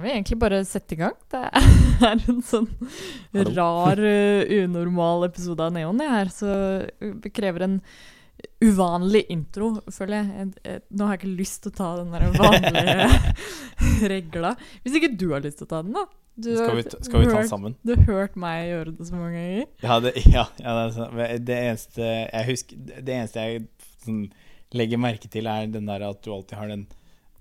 kan vi egentlig bare sette i gang. Det er en sånn rar, uh, unormal episode av Neon det her, så det krever en uvanlig intro, føler jeg. Nå har jeg ikke lyst til å ta den der vanlige regla. Hvis ikke du har lyst til å ta den, da. Du Skal vi, skal vi ta den sammen? Du har hørt meg gjøre det så mange ganger. Ja, det, ja, sånn. Det eneste jeg husker Det eneste jeg sånn, legger merke til, er den der at du alltid har den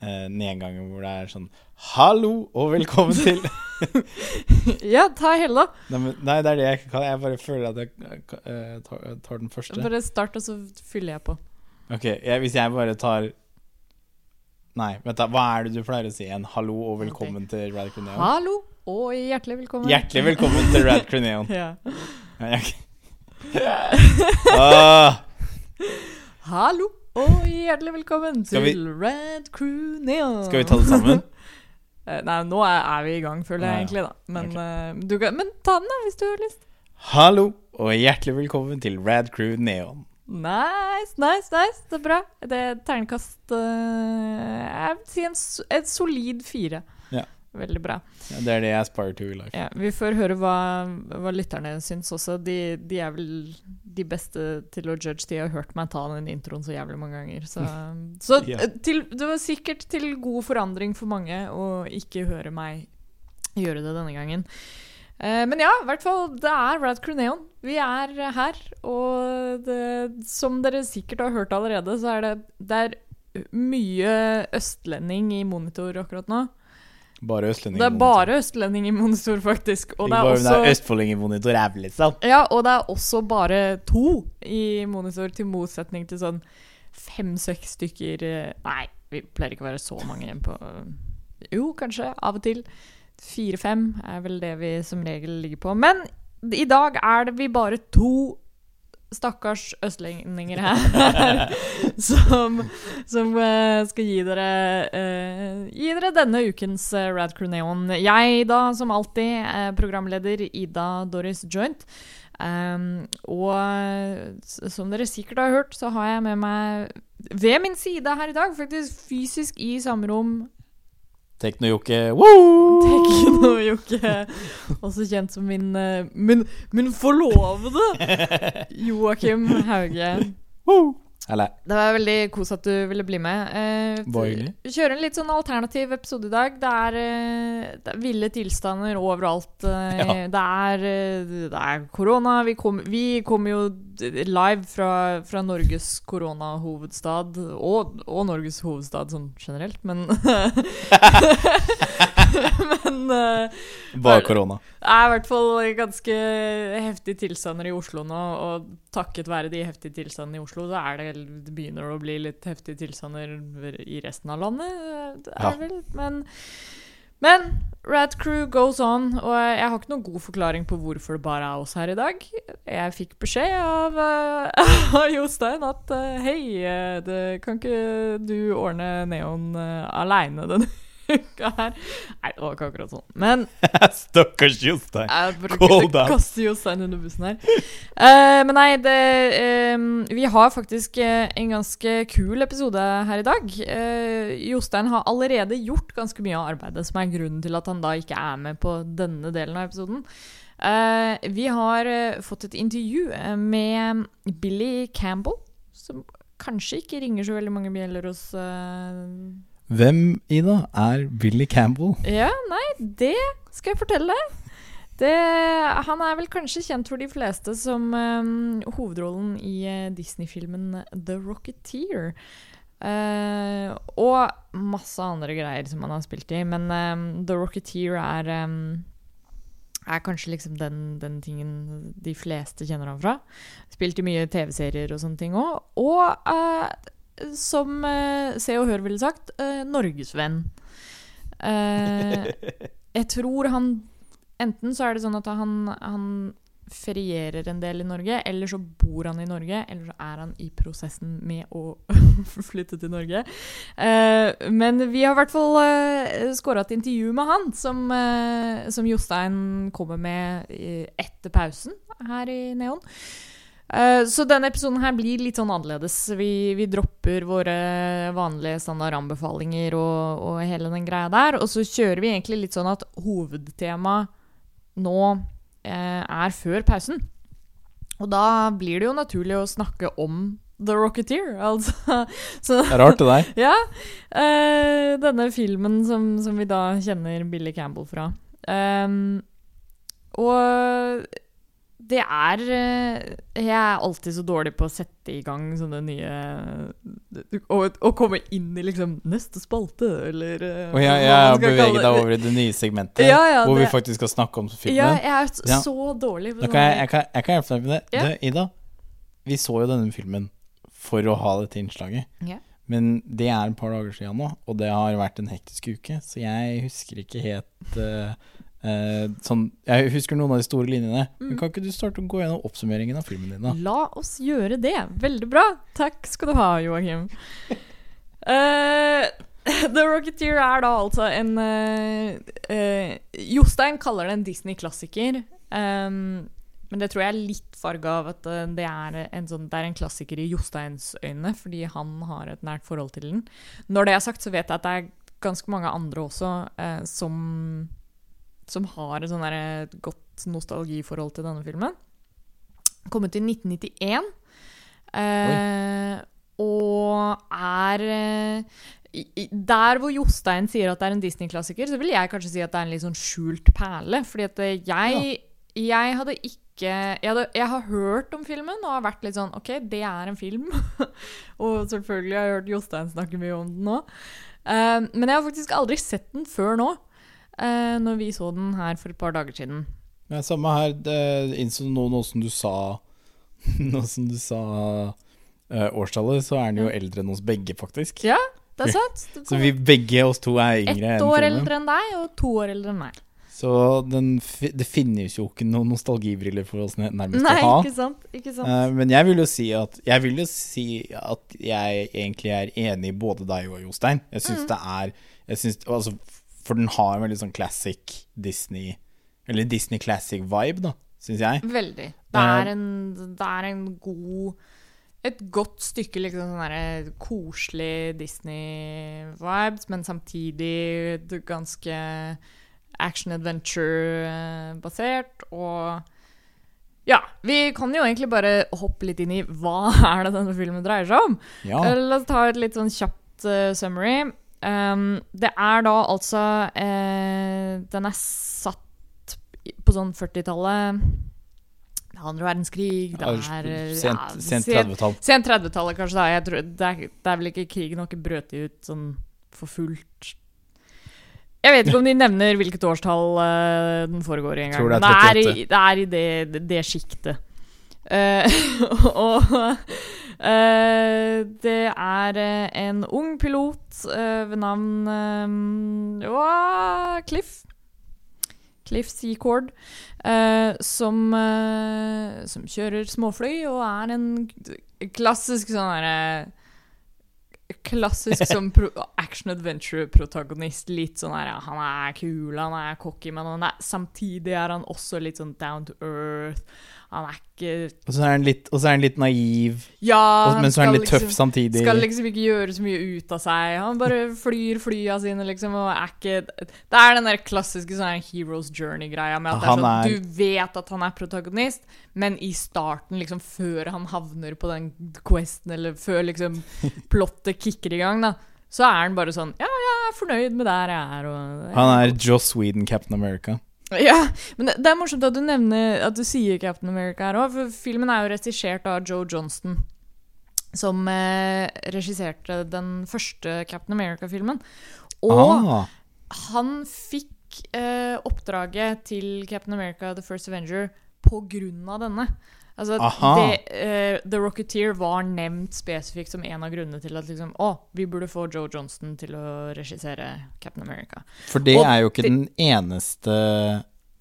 eh, nedgangen hvor det er sånn Hallo og velkommen til Ja, ta hele, da. nei, nei, det er det jeg ikke kan. Jeg bare føler at jeg eh, tar, tar den første. Bare start, og så fyller jeg på. Ok, jeg, Hvis jeg bare tar Nei, vent da. Hva er det du pleier å si igjen? Hallo og velkommen til Rad Creneon? Hallo og hjertelig velkommen. Hjertelig velkommen til Rad Creneon. Ja. Ja, jeg- Ah, Hallo og hjertelig velkommen til vi- Red Crew Neon. skal vi ta det sammen? Eh, Nei, nå er, er vi i gang, føler jeg egentlig, da. Men, okay. eh, du kan, men ta den, da, hvis du har lyst. Hallo og hjertelig velkommen til Rad Crew Neon. Nice, nice, nice. Det er bra. Det er terningkast uh, Jeg vil si en, en solid fire. Veldig bra. Ja, det er det jeg aspirer to i life. Ja, vi får høre hva, hva lytterne syns også. De, de er vel de beste til å judge. De har hørt meg ta den introen så jævlig mange ganger. Så, så eh, til, det var sikkert til god forandring for mange å ikke høre meg gjøre det denne gangen. Eh, men ja, i hvert fall, det er Rad Crew Neon. Vi er her. Og det, som dere sikkert har hørt allerede, så er det, det er mye østlending i monitor akkurat nå. Bare østlending. Det er bare østlending i monitor, faktisk. Og det er også Østfolding i monitor er vel liksom. ja, og det er også bare to i monitor, til motsetning til sånn fem-seks stykker eh, Nei, vi pleier ikke å være så mange på Jo, kanskje, av og til. Fire-fem er vel det vi som regel ligger på. Men i dag er det vi bare to stakkars østlendinger her som, som eh, skal gi dere, uh, gi dere denne ukens uh, Rad Crew Neon. Jeg, da, som alltid, er programleder Ida Doris Joint. Um, og eh, som dere sikkert har hørt, så har jeg med meg ved min side her i dag, faktisk fysisk i samme rom, Tekno-Jokke. Woo! Tekno-Jokke. Også kjent som min, eh, min, min forlovede Joakim Hauge. Woo! Eller Det var veldig kos at du ville bli med. Eh, kjører en litt sånn alternativ episode i dag. Det er, eh, det er ville tilstander overalt. Eh, Ja. det, er, eh, det er korona. Vi kommer vi kommer jo live fra, fra Norges koronahovedstad, og, og Norges hovedstad sånn generelt, men Men uh, bare korona. det er i hvert fall ganske heftige tilstander i Oslo nå, og takket være de heftige tilstandene i Oslo, så er det, det begynner å bli litt heftige tilstander i resten av landet. Det er Ja. vel, men, men Rad Crew goes on, og jeg har ikke noen god forklaring på hvorfor det bare er oss her i dag. Jeg fikk beskjed av, uh, Jostein at uh, hei, det, kan ikke du ordne Neon uh, aleine denne uka her? Nei, det var ikke akkurat sånn. Men Stakkars Jostein. jeg bruker Calm k- down. kaster Jostein under bussen her. Uh, men nei, det um, Vi har faktisk eh, en ganske kul episode her i dag. Uh, Jostein har allerede gjort ganske mye av arbeidet, som er grunnen til at han da ikke er med på denne delen av episoden. Uh, vi har fått et intervju med Billy Campbell, som kanskje ikke ringer så veldig mange bjeller hos eh, Hvem, Ida, er Billy Campbell? Ja, nei, det skal jeg fortelle deg. Det, han er vel kanskje kjent for de fleste som um, hovedrollen i uh, Disney-filmen The Rocketeer. Uh, og masse andre greier som han har spilt i. Men um, The Rocketeer er um, er kanskje liksom den, den tingen de fleste kjenner han fra. Spilt i mye TV-serier og sånne ting òg. Og som eh, Se og Hør ville sagt, eh, norgesvenn. Eh, jeg tror han Enten så er det sånn at han, han ferierer en del i Norge, eller så bor han i Norge, eller så er han i prosessen med å flytte til Norge. Eh, men vi har i hvert fall uh, skåra et intervju med han, som, eh, som Jostein kommer med etter pausen her i Neon. Eh, så denne episoden her blir litt sånn annerledes. Vi, vi dropper våre vanlige standardanbefalinger og, og hele den greia der. Og så kjører vi egentlig litt sånn at hovedtemaet nå eh, er før pausen. Og da blir det jo naturlig å snakke om The Rocketeer, altså. Så, Det er rart, det der. ja. eh, denne filmen som, som vi da kjenner Billy Campbell fra. Um, og det er eh, Jeg er alltid så dårlig på å sette i gang sånne nye og komme inn i liksom neste spalte, eller eh, Og jeg, jeg beveget deg over i det nye segmentet, Ja, ja, hvor vi faktisk skal snakke om filmen. Ja, jeg er Ja. så dårlig på kan jeg, jeg, kan, jeg kan hjelpe deg med det. Ja. Du, Ida, vi så jo denne filmen for å ha dette innslaget. Ja. Men det er et par dager siden nå, og det har vært en hektisk uke, så jeg husker ikke helt eh, eh, sånn Jeg husker noen av de store linjene. Men Mm. kan ikke du starte å gå gjennom oppsummeringen av filmen din, da? La oss gjøre det. Veldig bra. Takk skal du ha, Joakim. uh, The Rocketeer er da altså en uh, uh, Jostein kaller det en Disney-klassiker. Um, men det tror jeg er litt farga av at eh, det er en, sånn, det er en klassiker i Josteins øyne, fordi han har et nært forhold til den. Når det er sagt, så vet jeg at det er ganske mange andre også uh, som, som har et sånn godt nostalgiforhold til denne filmen. Kom ut i 1991. Eh, og er eh, Der hvor Jostein sier at det er en Disney-klassiker, så vil jeg kanskje si at det er en litt sånn skjult perle. Fordi at eh, jeg, jeg hadde ikke jeg, hadde, jeg har hørt om filmen og har vært litt sånn OK, det er en film. og selvfølgelig har jeg hørt Jostein snakke mye om den nå. Eh, men jeg har faktisk aldri sett den før nå. Eh, når vi så den her for et par dager siden. Ja, samme her. Innså nå, noe som du sa Nå som du sa eh, årstallet, så er den jo eldre enn oss begge, faktisk. Ja, det er sant. Det Så vi begge oss to er yngre Ett år eldre enn deg og to år eldre enn meg. Så den, det finnes jo ikke noen nostalgibriller for oss nærmest Nei, å ha. ikke sant? Ikke sant? Uh, men jeg vil jo si at Jeg vil jo si at jeg egentlig er enig i både deg og Jostein. Jeg syns Mm. det er jeg synes, altså, For den har en veldig sånn classic Disney Eller Disney classic-vibe, da, syns jeg. Veldig. Det Eh, er en, det er en god Et godt stykke liksom sånn der, koselig Disney-vibes, men samtidig ganske action-adventure-basert. Og ja, vi kan jo egentlig bare hoppe litt inn i hva er det denne filmen dreier seg om. Ja. Eh, La oss ta et litt sånn kjapt uh, summary. Um, det er da altså eh, Den er satt på sånn 40-tallet. Det er andre verdenskrig, det er Sent, ja, sent sent- 30-tall. Sent 30-tallet, kanskje. da jeg tror, det, er, det er vel ikke krigen har ikke brøt ut sånn for fullt. Jeg vet ikke om de nevner hvilket årstall uh, den foregår i engang. Det det er i det, er i det, det, det sjiktet. Uh, og eh, det er eh, en ung pilot uh, ved navn uh, Cliff. Cliff Seacord. som, som kjører småfly og er en klassisk sånn herre Klassisk som action adventure-protagonist. Litt sånn her, Han er kul, han er cocky, men han er, samtidig er han også litt sånn down to earth. Han er ikke Og så er han litt, er han litt naiv, Ja, og, men så er han litt tøff liksom- samtidig. Skal liksom ikke gjøre så mye ut av seg. Han bare flyr flya sine, liksom, og er ikke Det er den der klassiske sånn Heroes journey-greia med at det er sånn er- Du vet at han er protagonist, men i starten, liksom før han havner på den questen, eller før liksom plottet kicker i gang, da, så er han bare sånn Ja, jeg er fornøyd med der jeg er, og Han er Joss Whedon, Captain America. ja, men det, det er morsomt at du nevner At du sier Captain America her òg, for filmen er jo regissert av Joe Johnston. Som eh, regisserte den første Captain America-filmen. Og ah, han fikk eh, oppdraget til Captain America The First Avenger på grunn av denne. Altså, det, uh, The Rocketeer var nevnt spesifikt som en av grunnene til at liksom, å, vi burde få Joe Johnston til å regissere Captain America. for det og er jo ikke det- den eneste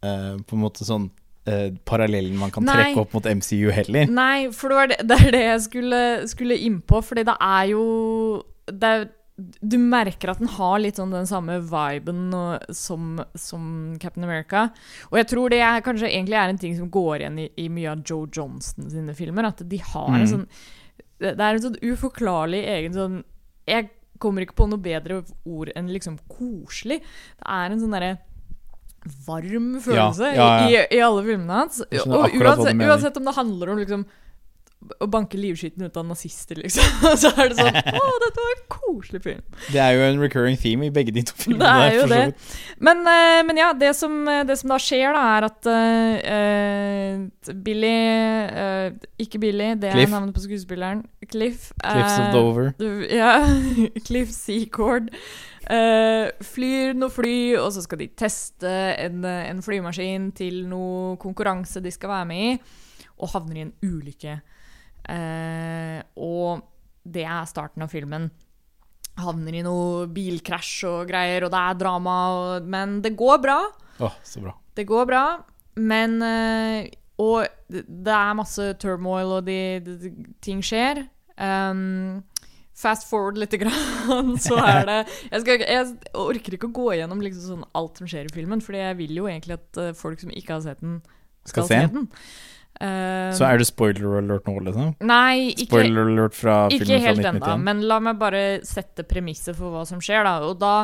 uh, på en måte sånn uh, parallellen man kan Nei. trekke opp mot MCU heller. Nei, for det, det, det er det jeg skulle, skulle innpå. Fordi det er jo det er, Du merker at den har litt sånn den samme viben som, som Captain America. Og jeg tror det er, kanskje egentlig er en ting som går igjen i, i mye av Joe Johnston sine filmer. At de har en Mm. sånn Det er en sånn uforklarlig egen sånn Jeg kommer ikke på noe bedre ord enn liksom koselig. Det er en sånn derre varm følelse ja, ja. I, i, i alle filmene hans. Og hva du uansett, uansett om det handler om liksom å banke livskiten ut av nazister, liksom. Så er det sånn Å, dette var en koselig film. Det er jo en recurring theme i begge de to filmene. Det er jo det. Men, eh, men ja, det som, det som da skjer, da, er at uh, Billy uh, Ikke Billy, det Cliff. er navnet på skuespilleren. Cliff. Cliffs of eh, Dover. Ja, Cliff Seacord. Uh, flyr noe fly, og så skal de teste en, en flymaskin til noe konkurranse de skal være med i, og havner i en ulykke. Eh, og det er starten av filmen. Havner i noe bilkrasj og greier, og det er drama, og, men det går bra. Oh, så bra. Det går bra, men eh, Og det er masse turmoil, og de, de, de, ting skjer. Um, fast forward lite grann, så er det jeg, skal, jeg orker ikke å gå gjennom liksom sånn alt som skjer i filmen, Fordi jeg vil jo egentlig at eh, folk som ikke har sett den, skal, Skal se den. Eh, Så er det spoiler alert nå, liksom? Nei, ikke, Spoiler alert fra ikke filmen helt ennå, 1991? men la meg bare sette premisset for hva som skjer, da. Og da,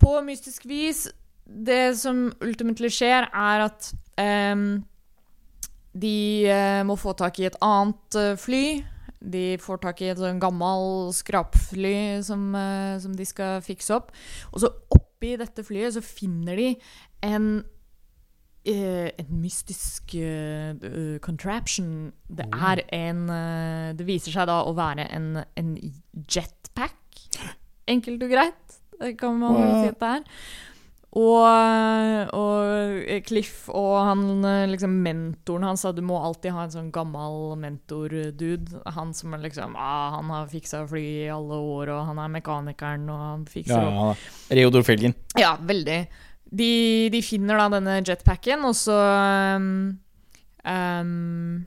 på mystisk vis Det som ultimately skjer, er at um, de uh, må få tak i et annet uh, fly. De får tak i et sånn gammel skrapfly som, uh, som de skal fikse opp. Og så oppi dette flyet så finner de en en mystisk eh, eh, contraption. Det er en uh, Det viser seg da å være en, en jetpack. Enkelt og greit, det kan man Wow. si at det er. Og, og Cliff og han eh, liksom mentoren hans sa du må alltid ha en sånn gammel mentor-dude. Han som liksom ah, Han har fiksa fly i alle år, og han er mekanikeren, og han fikser Ja, ja. Reodor Felgen. ja, veldig. De, de finner da denne jetpacken, og så um, um,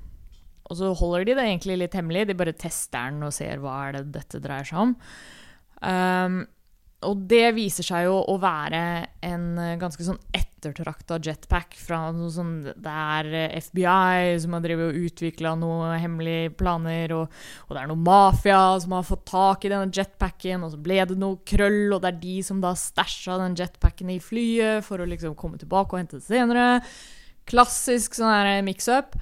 Og så holder de det egentlig litt hemmelig. De bare tester den og ser hva er det dette dreier seg om. Um, og det viser seg jo å være en eh, ganske sånn ettertrakta jetpack fra noe sånn Det er eh, FBI som har drevet og utvikla noen hemmelige planer, og, og det er noe mafia som har fått tak i denne jetpacken, og så ble det noe krøll, og det er de som da stæsja den jetpacken i flyet for å liksom komme tilbake og hente det senere. Klassisk sånn mix-up.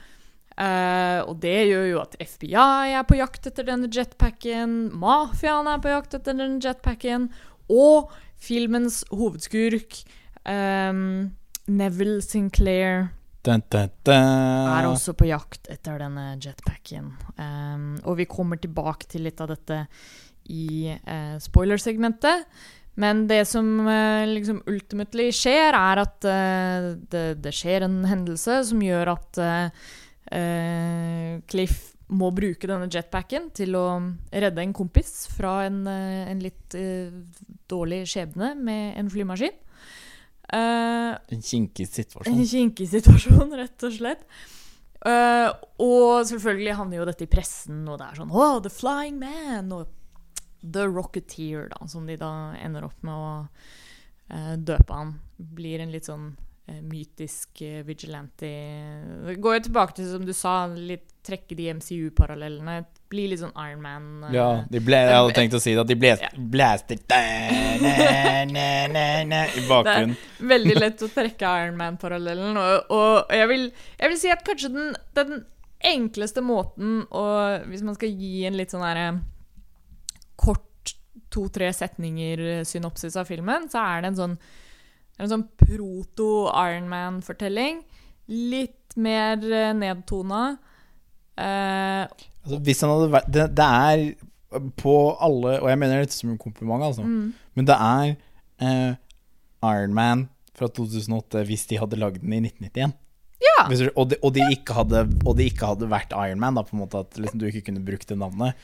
Uh, og det gjør jo at FBI er på jakt etter denne jetpacken, mafiaen er på jakt etter denne jetpacken, og filmens hovedskurk, ehm, Neville Sinclair, Dun, dun, dun. er også på jakt etter denne jetpacken. Um, og vi kommer tilbake til litt av dette i uh, spoilersegmentet. Men det som uh, liksom ultimately skjer, er at uh, det, det skjer en hendelse som gjør at Cliff må bruke denne jetpacken til å redde en kompis fra en, en litt dårlig skjebne med en flymaskin. Eh, En kinkig en situasjon. kinkig situasjon, rett og slett. Uh, og selvfølgelig havner jo dette i pressen, og det er sånn Oh, The Flying Man! Og The Rocketeer, da, som de da ender opp med å uh, døpe han. Blir en litt sånn mytisk vigilante Det går jo tilbake til, som du sa, litt trekke de MCU-parallellene. Blir litt sånn Iron Man. eh, Ja, ble, jeg hadde tenkt å si det, at de blæster Ja. blaster da, na, na, na, i bakgrunnen. Veldig lett å trekke Iron Man-parallellen. Og, og jeg, vil, jeg vil si at kanskje den, den enkleste måten å Hvis man skal gi en litt sånn derre kort to-tre setninger-synopsis av filmen, så er det en sånn, en sånn proto-Iron Man-fortelling. Litt mer eh, nedtona. Eh, Altså, hvis han hadde vært det, det er på alle Og jeg mener dette som en kompliment, altså. mm, Men det er eh, Iron Man fra 2008 hvis de hadde lagd den i 1991. ja! Hvis og, de, og, de hadde, og de ikke hadde vært Iron Man, da, på en måte at liksom, du ikke kunne brukt det navnet.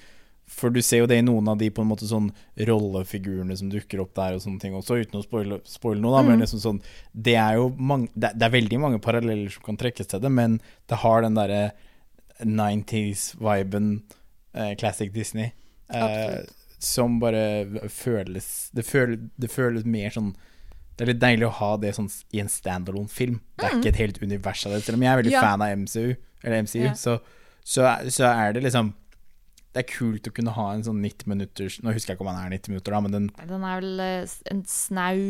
For du ser jo det i noen av de på en måte sånn rollefigurene som dukker opp der, og sånne ting også, uten å spoile, spoile noe, da. Men Mm. liksom sånn Det er jo mange det, det er veldig mange paralleller som kan trekkes til det, men det har den derre 90s-viben, eh, classic Disney. Eh, som bare føles det, føl, det føles mer sånn Det er litt deilig å ha det sånn i en standalone-film. Det er ikke et helt univers av det. Selv om jeg er veldig Ja. fan av MCU, eller MCU, Ja. så, så, så er det liksom Det er kult å kunne ha en sånn 90 minutters Nå husker jeg ikke om han er 90 minutter, da, men den Den er vel eh, en snau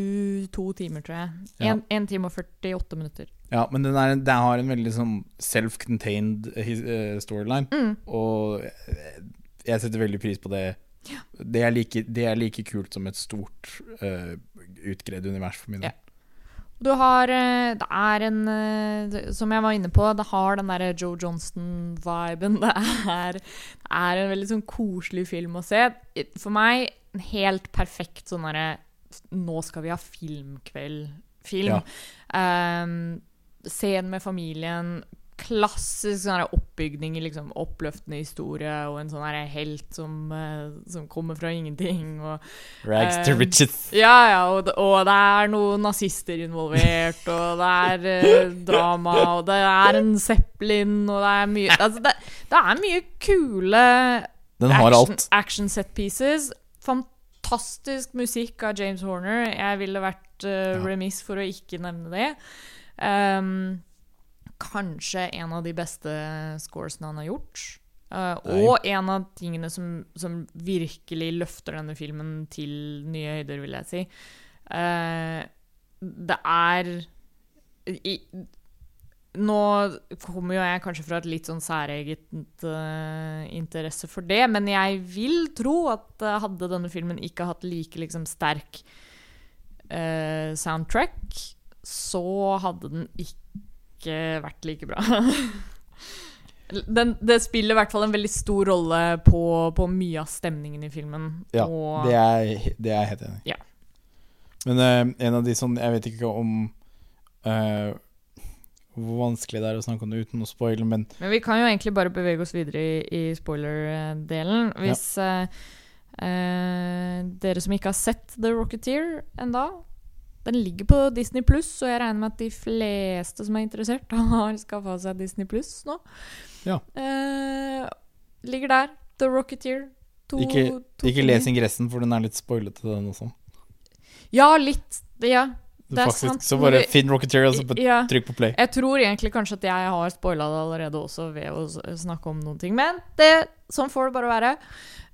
to timer, tror jeg. Ja. En, time og 48 minutter. Ja, men den, er, den har en veldig sånn self-contained eh, storyline, Mm. og eh, jeg setter veldig pris på det. Det, er like, det er like kult som et stort, uh, utgredd univers for min del. Ja. Du har eh, Det er en eh, Som jeg var inne på, det har den derre Joe Johnston-viben. Det det er en veldig sånn koselig film å se. For meg en helt perfekt sånn derre Nå skal vi ha filmkveld-film. Ja. Um, Scenen med familien. Klassisk sånn oppbygning i liksom oppløftende historie, og en sånn helt som, eh, som kommer fra ingenting. Og Rags to Eh, riches. ja, ja, og, og det er noen nazister involvert, og det er uh, drama, og det er en Zeppelin, og det er mye Altså, det, det er mye kule Den har action, action set pieces. Fantastisk musikk av James Horner. Jeg ville vært uh, remiss for å ikke nevne det. Um, kanskje en av de beste scoresene han har gjort. Uh, og en av tingene som, som virkelig løfter denne filmen til nye høyder, vil jeg si. Uh, det er i, Nå kommer jo jeg kanskje fra et litt sånn særeget uh, interesse for det, men jeg vil tro at hadde denne filmen ikke hatt like liksom sterk soundtrack, så hadde den ikke vært like bra. den, det spiller i hvert fall en veldig stor rolle på, på mye av stemningen i filmen. Ja, og, det er, det er jeg helt enig i. Ja. Men uh, en av de sånn Jeg vet ikke om uh, hvor vanskelig det er å snakke om det uten å spoile, men Men vi kan jo egentlig bare bevege oss videre i, i spoiler-delen. Hvis eh, uh, dere som ikke har sett The Rocketeer enda Den ligger på Disney Pluss, og jeg regner med at de fleste som er interessert, har skaffa seg Disney Pluss nå. Ja. Eh, ligger der. The Rocketeer. To, Ikke- to ikke les ingressen, for den er litt spoilete, den også. Ja, litt. Ja. Det er Faktisk, sant, så bare finn Rocketeer, og så bare ja. trykk på play. Jeg tror egentlig kanskje at jeg har spoila det allerede også ved å snakke om noen ting. Men det, sånn får det bare være.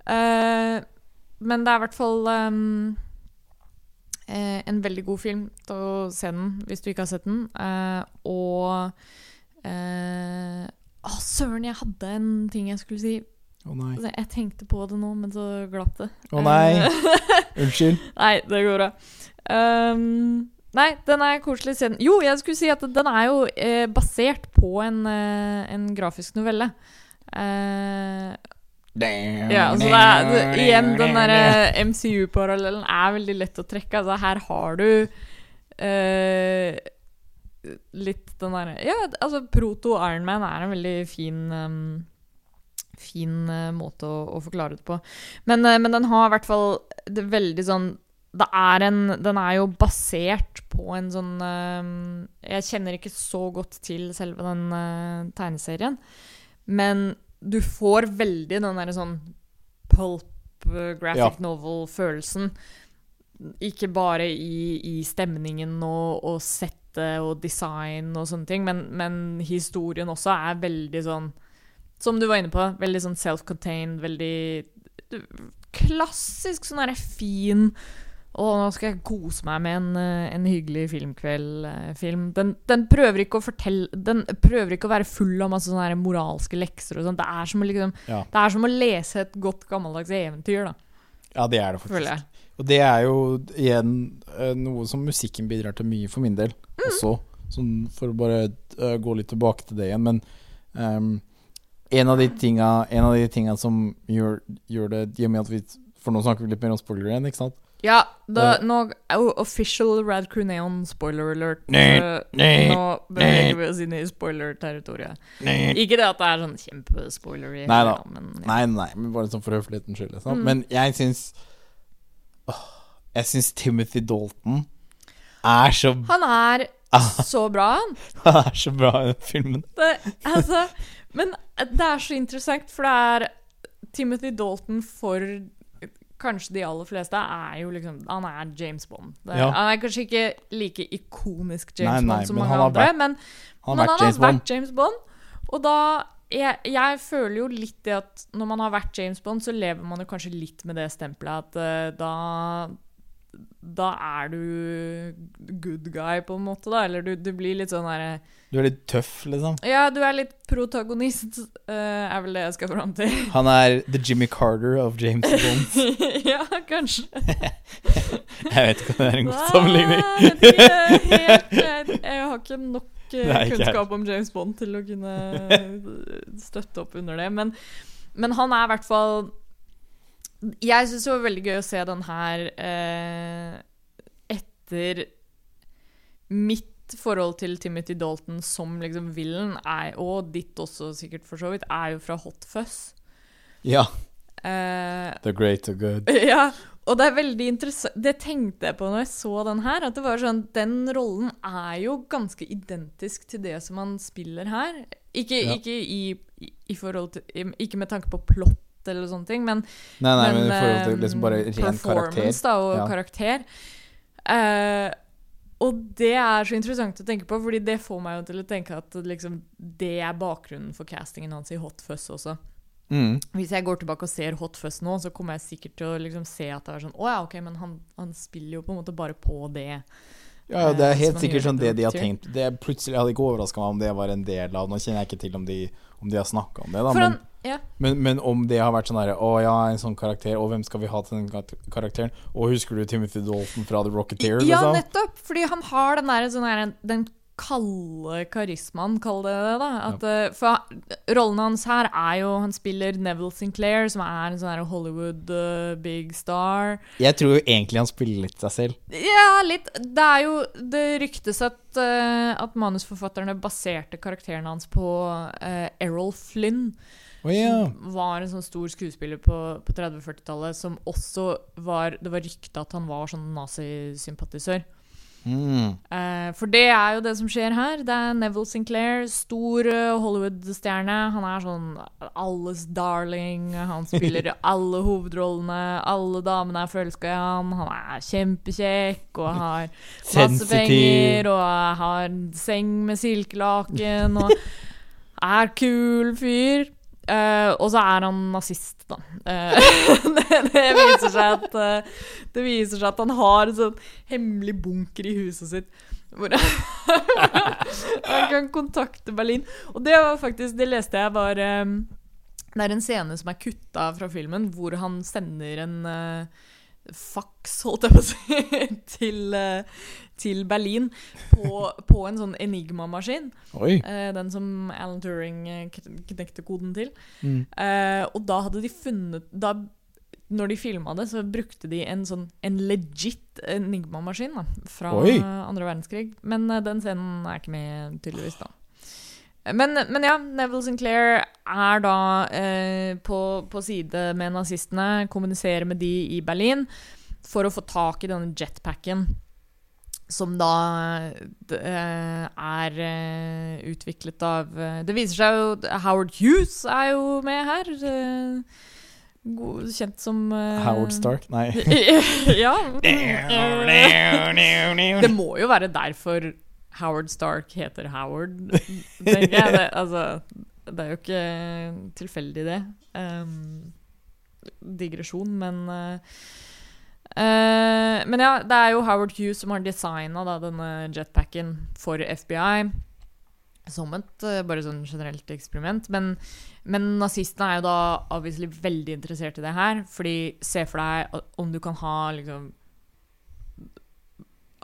Eh, men det er i hvert fall ehm, eh, en veldig god film til å se den hvis du ikke har sett den. Eh, og eh, Å, søren, jeg hadde en ting jeg skulle si. Å nei. Altså, Jeg tenkte på det nå, men så glapp det. Å nei. Eh, Unnskyld. Nei, det går bra. Um, nei, den er koselig. Se. Jo, jeg skulle si at den er jo eh, basert på en, eh, en grafisk novelle. Eh, ja, så det er, det, igjen, den derre MCU-parallellen er veldig lett å trekke. Altså, her har du uh, litt den derre Ja, altså, proto-Iron Man er en veldig fin um, Fin uh, måte å, å forklare det på. Men, uh, men den har i hvert fall det veldig sånn er en, Den er jo basert på en sånn eh, Jeg kjenner ikke så godt til selve den eh, tegneserien, men du får veldig den derre sånn pulp eh, graphic Ja. novel-følelsen. Ikke bare i, i stemningen og, og settet og design og sånne ting, men, men historien også er veldig sånn Som du var inne på, veldig sånn self-contained, veldig klassisk sånn derre fin og nå skal jeg kose meg med en, eh, en hyggelig filmkveld-film. Den, den prøver ikke å fortelle Den prøver ikke å være full av masse sånne moralske lekser og sånn. Det, er liksom, Ja. det er som å lese et godt, gammeldags eventyr, da, ja, det er det faktisk. Og det er jo igjen eh, noe som musikken bidrar til mye for min del Mm. også. Sånn for å bare eh, gå litt tilbake til det igjen. Men um, en av de tinga En av de tinga som gjør, gjør det i og med at vi For nå snakker vi litt mer om spoiler igjen, ikke sant? Ja, da, nå oh, Official Rad Crew Neon spoiler alert. Nei, Eh, nå beveger vi oss inn i spoiler-territoriet. Ikke det at det er sånn kjempespoilery, Nei da. men ja. Nei, nei, men bare sånn for høflighetens skyld. ikke? Mm. Men jeg syns åh, Jeg syns Timothy Dalton er så, Han er Ah. så bra, han. han er så bra i den filmen. Det, altså, men det er så interessant, for det er Timothy Dalton for kanskje de aller fleste, er jo liksom Han er James Bond. Det, Ja. Han er kanskje ikke like ikonisk James nei, Bond som mange andre, vært- men, Han har vært han James har vært James Bond. Og da jeg, jeg føler jo litt det at når man har vært James Bond, så lever man jo kanskje litt med det stempelet at uh, da Da er du good guy, på en måte, da. Eller du, du blir litt sånn derre Du er litt tøff, liksom. Ja, du er litt protagonist, uh, er vel det jeg skal fram til. Han er the Jimmy Carter of James Bond. ja, kanskje. Jeg vet ikke om det er en god sammenligning. Jeg har ikke nok eh, kunnskap om James Bond til å kunne støtte opp under det. Men, men han er i hvert fall Jeg syns det var veldig gøy å se den her eh, etter mitt forhold til Timothy Dalton som liksom villen, er, og ditt også sikkert for så vidt, er jo fra Hot Fuzz. Ja. Eh, The great and good. ja, og det er veldig interessant Det tenkte jeg på når jeg så den her. At det var sånn Den rollen er jo ganske identisk til det som han spiller her. Ikke, Ja. ikke i, i, forhold til Ikke med tanke på eller sånne ting, men, Nei, nei, men, i forhold til eh, liksom bare ren karakter. performance da, og Ja. karakter. Uh, og det er så interessant å tenke på, Fordi det får meg jo til å tenke at liksom, det er bakgrunnen for castingen hans i Hot Fuzz også. Mm. Hvis jeg går tilbake og ser Hot Fuzz nå, så kommer jeg sikkert til å liksom se at det er sånn Å ja, ok, men han, han spiller jo på en måte bare på det. Ja, det er Eh, helt sikkert sånn det de har tenkt. Det plutselig hadde ikke overraska meg om det var en del av Nå kjenner jeg ikke til om de, om de har snakka om det, da. For Men, han, ja. men, men om det har vært sånn herre Å ja, en sånn karakter, og hvem skal vi ha til den karakteren? Og husker du Timothy Dalton fra The Rocketeer? ja, liksom? nettopp! Fordi han har den der, sånn der den kalde karismaen, kall det det, da. At, eh, for rollen hans her er jo Han spiller Neville Sinclair, som er en sånn Hollywood uh, big star. Jeg tror jo egentlig han spiller litt seg selv. Ja, litt. Det er jo Det ryktes at, uh, at manusforfatterne baserte karakteren hans på uh, Errol Flynn. Å yeah. Som var en sånn stor skuespiller på, på 30-40-tallet, som også var Det var rykte at han var sånn nazisympatisør. Mm. Eh, for det er jo det som skjer her. Det er Neville Sinclair, stor Hollywood-stjerne. Han er sånn alles darling. Han spiller alle hovedrollene. Alle damene er forelska i han. Han er kjempekjekk og har masse penger og har seng med silkelaken og er kul fyr. Eh, og så er han nazist, da. Uh, det viser seg at uh, Det viser seg at han har en sånn hemmelig bunker i huset sitt. Hvor han kan kontakte Berlin. Og det var faktisk Det leste jeg var um, Det er en scene som er kutta fra filmen, hvor han sender en uh, faks, holdt jeg på å si, til, eh, til Berlin på, på en sånn Enigma-maskin. Eh, den som Alan Turing eh, knekte koden til. Mm. Eh, og da hadde de funnet da, Når de filma det, så brukte de en sånn En legit Enigma-maskin fra Oi. andre verdenskrig. Men den scenen er ikke med, tydeligvis, da. Men, men ja, Neville Sinclair er da eh, på, på side med nazistene, kommuniserer med de i Berlin for å få tak i denne jetpacken. Som da eh, er eh, utviklet av eh, Det viser seg jo Howard Hughes er jo med her. eh, god, kjent som uh, Howard Stark? Nei. ja. Det må jo være derfor Howard Stark heter Howard, tenker jeg. Det, altså, det er jo ikke tilfeldig, det. Um, digresjon, men uh, Men ja, det er jo Howard Hughes som har designa denne jetpacken for FBI. Som et uh, bare sånn generelt eksperiment. Men, men nazistene er jo da obviously veldig interessert i det her. Fordi se for deg om du kan ha liksom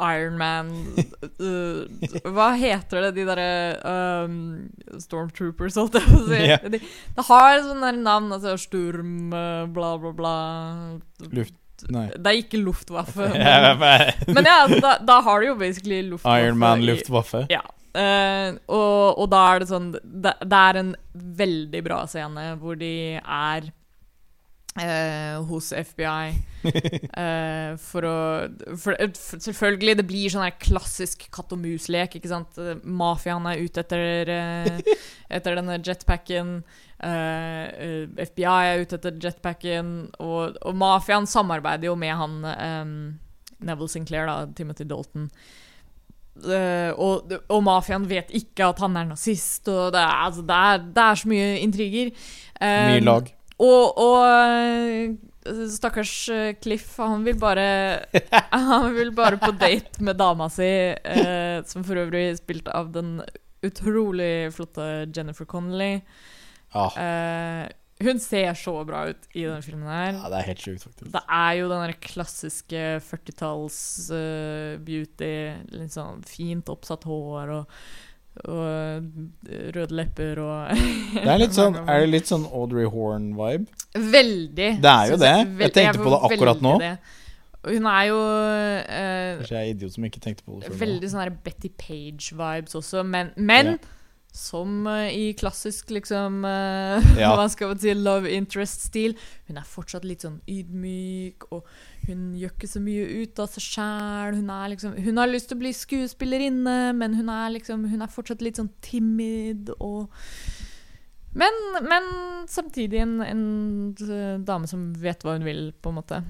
Iron Man uh, Hva heter det, de derre um, Stormtroopers, holdt jeg på å si? Ja. De, det har sånne navn, altså Sturm, uh, bla, bla, bla. Luft Nei. Det er ikke Luftwaffe. Men, men ja, altså, da, da har du jo basically Luftwaffe. Iron Man i- Ja. Uh, og, og da er det sånn det, det er en veldig bra scene hvor de er eh, hos FBI. eh, for å for, for, Selvfølgelig, det blir sånn klassisk katt og mus-lek. ikke sant? Eh, Mafiaen er ute etter, eh, etter denne jetpacken. Eh, eh, FBI er ute etter jetpacken. Og, og mafiaen samarbeider jo med han eh, Neville Sinclair, da, Timothy Dalton. Uh, og, og mafiaen vet ikke at han er nazist, og det er, altså, det er, det er så mye intriger. Eh, Mye lag. Og, og eh, stakkars eh, Cliff, han vil bare Han vil bare på date med dama si, eh, som for øvrig er spilt av den utrolig flotte Jennifer Connelly. Ah, Eh, hun ser så bra ut i denne filmen her. ja, det er helt sjukt, faktisk. Det er jo den klassiske 40-talls eh, beauty. Litt sånn fint oppsatt hår og, og røde lepper og Det er litt sånn, er det litt sånn Audrey Horn-vibe? Veldig. Det er jo det. Jeg tenkte på det akkurat nå. det. Hun er jo eh, Kanskje jeg er idiot som ikke tenkte på det før nå. veldig sånn Betty Page-vibes også, men, men Ja. Som eh, i klassisk liksom eh, Ja. Hva skal man si love interest-stil. Hun er fortsatt litt sånn ydmyk, og hun gjør ikke så mye ut av seg sjæl. Hun, liksom, hun har lyst til å bli skuespillerinne, men hun er liksom Hun er fortsatt litt sånn timid og men, men samtidig en, en eh, dame som vet hva hun vil, på en måte.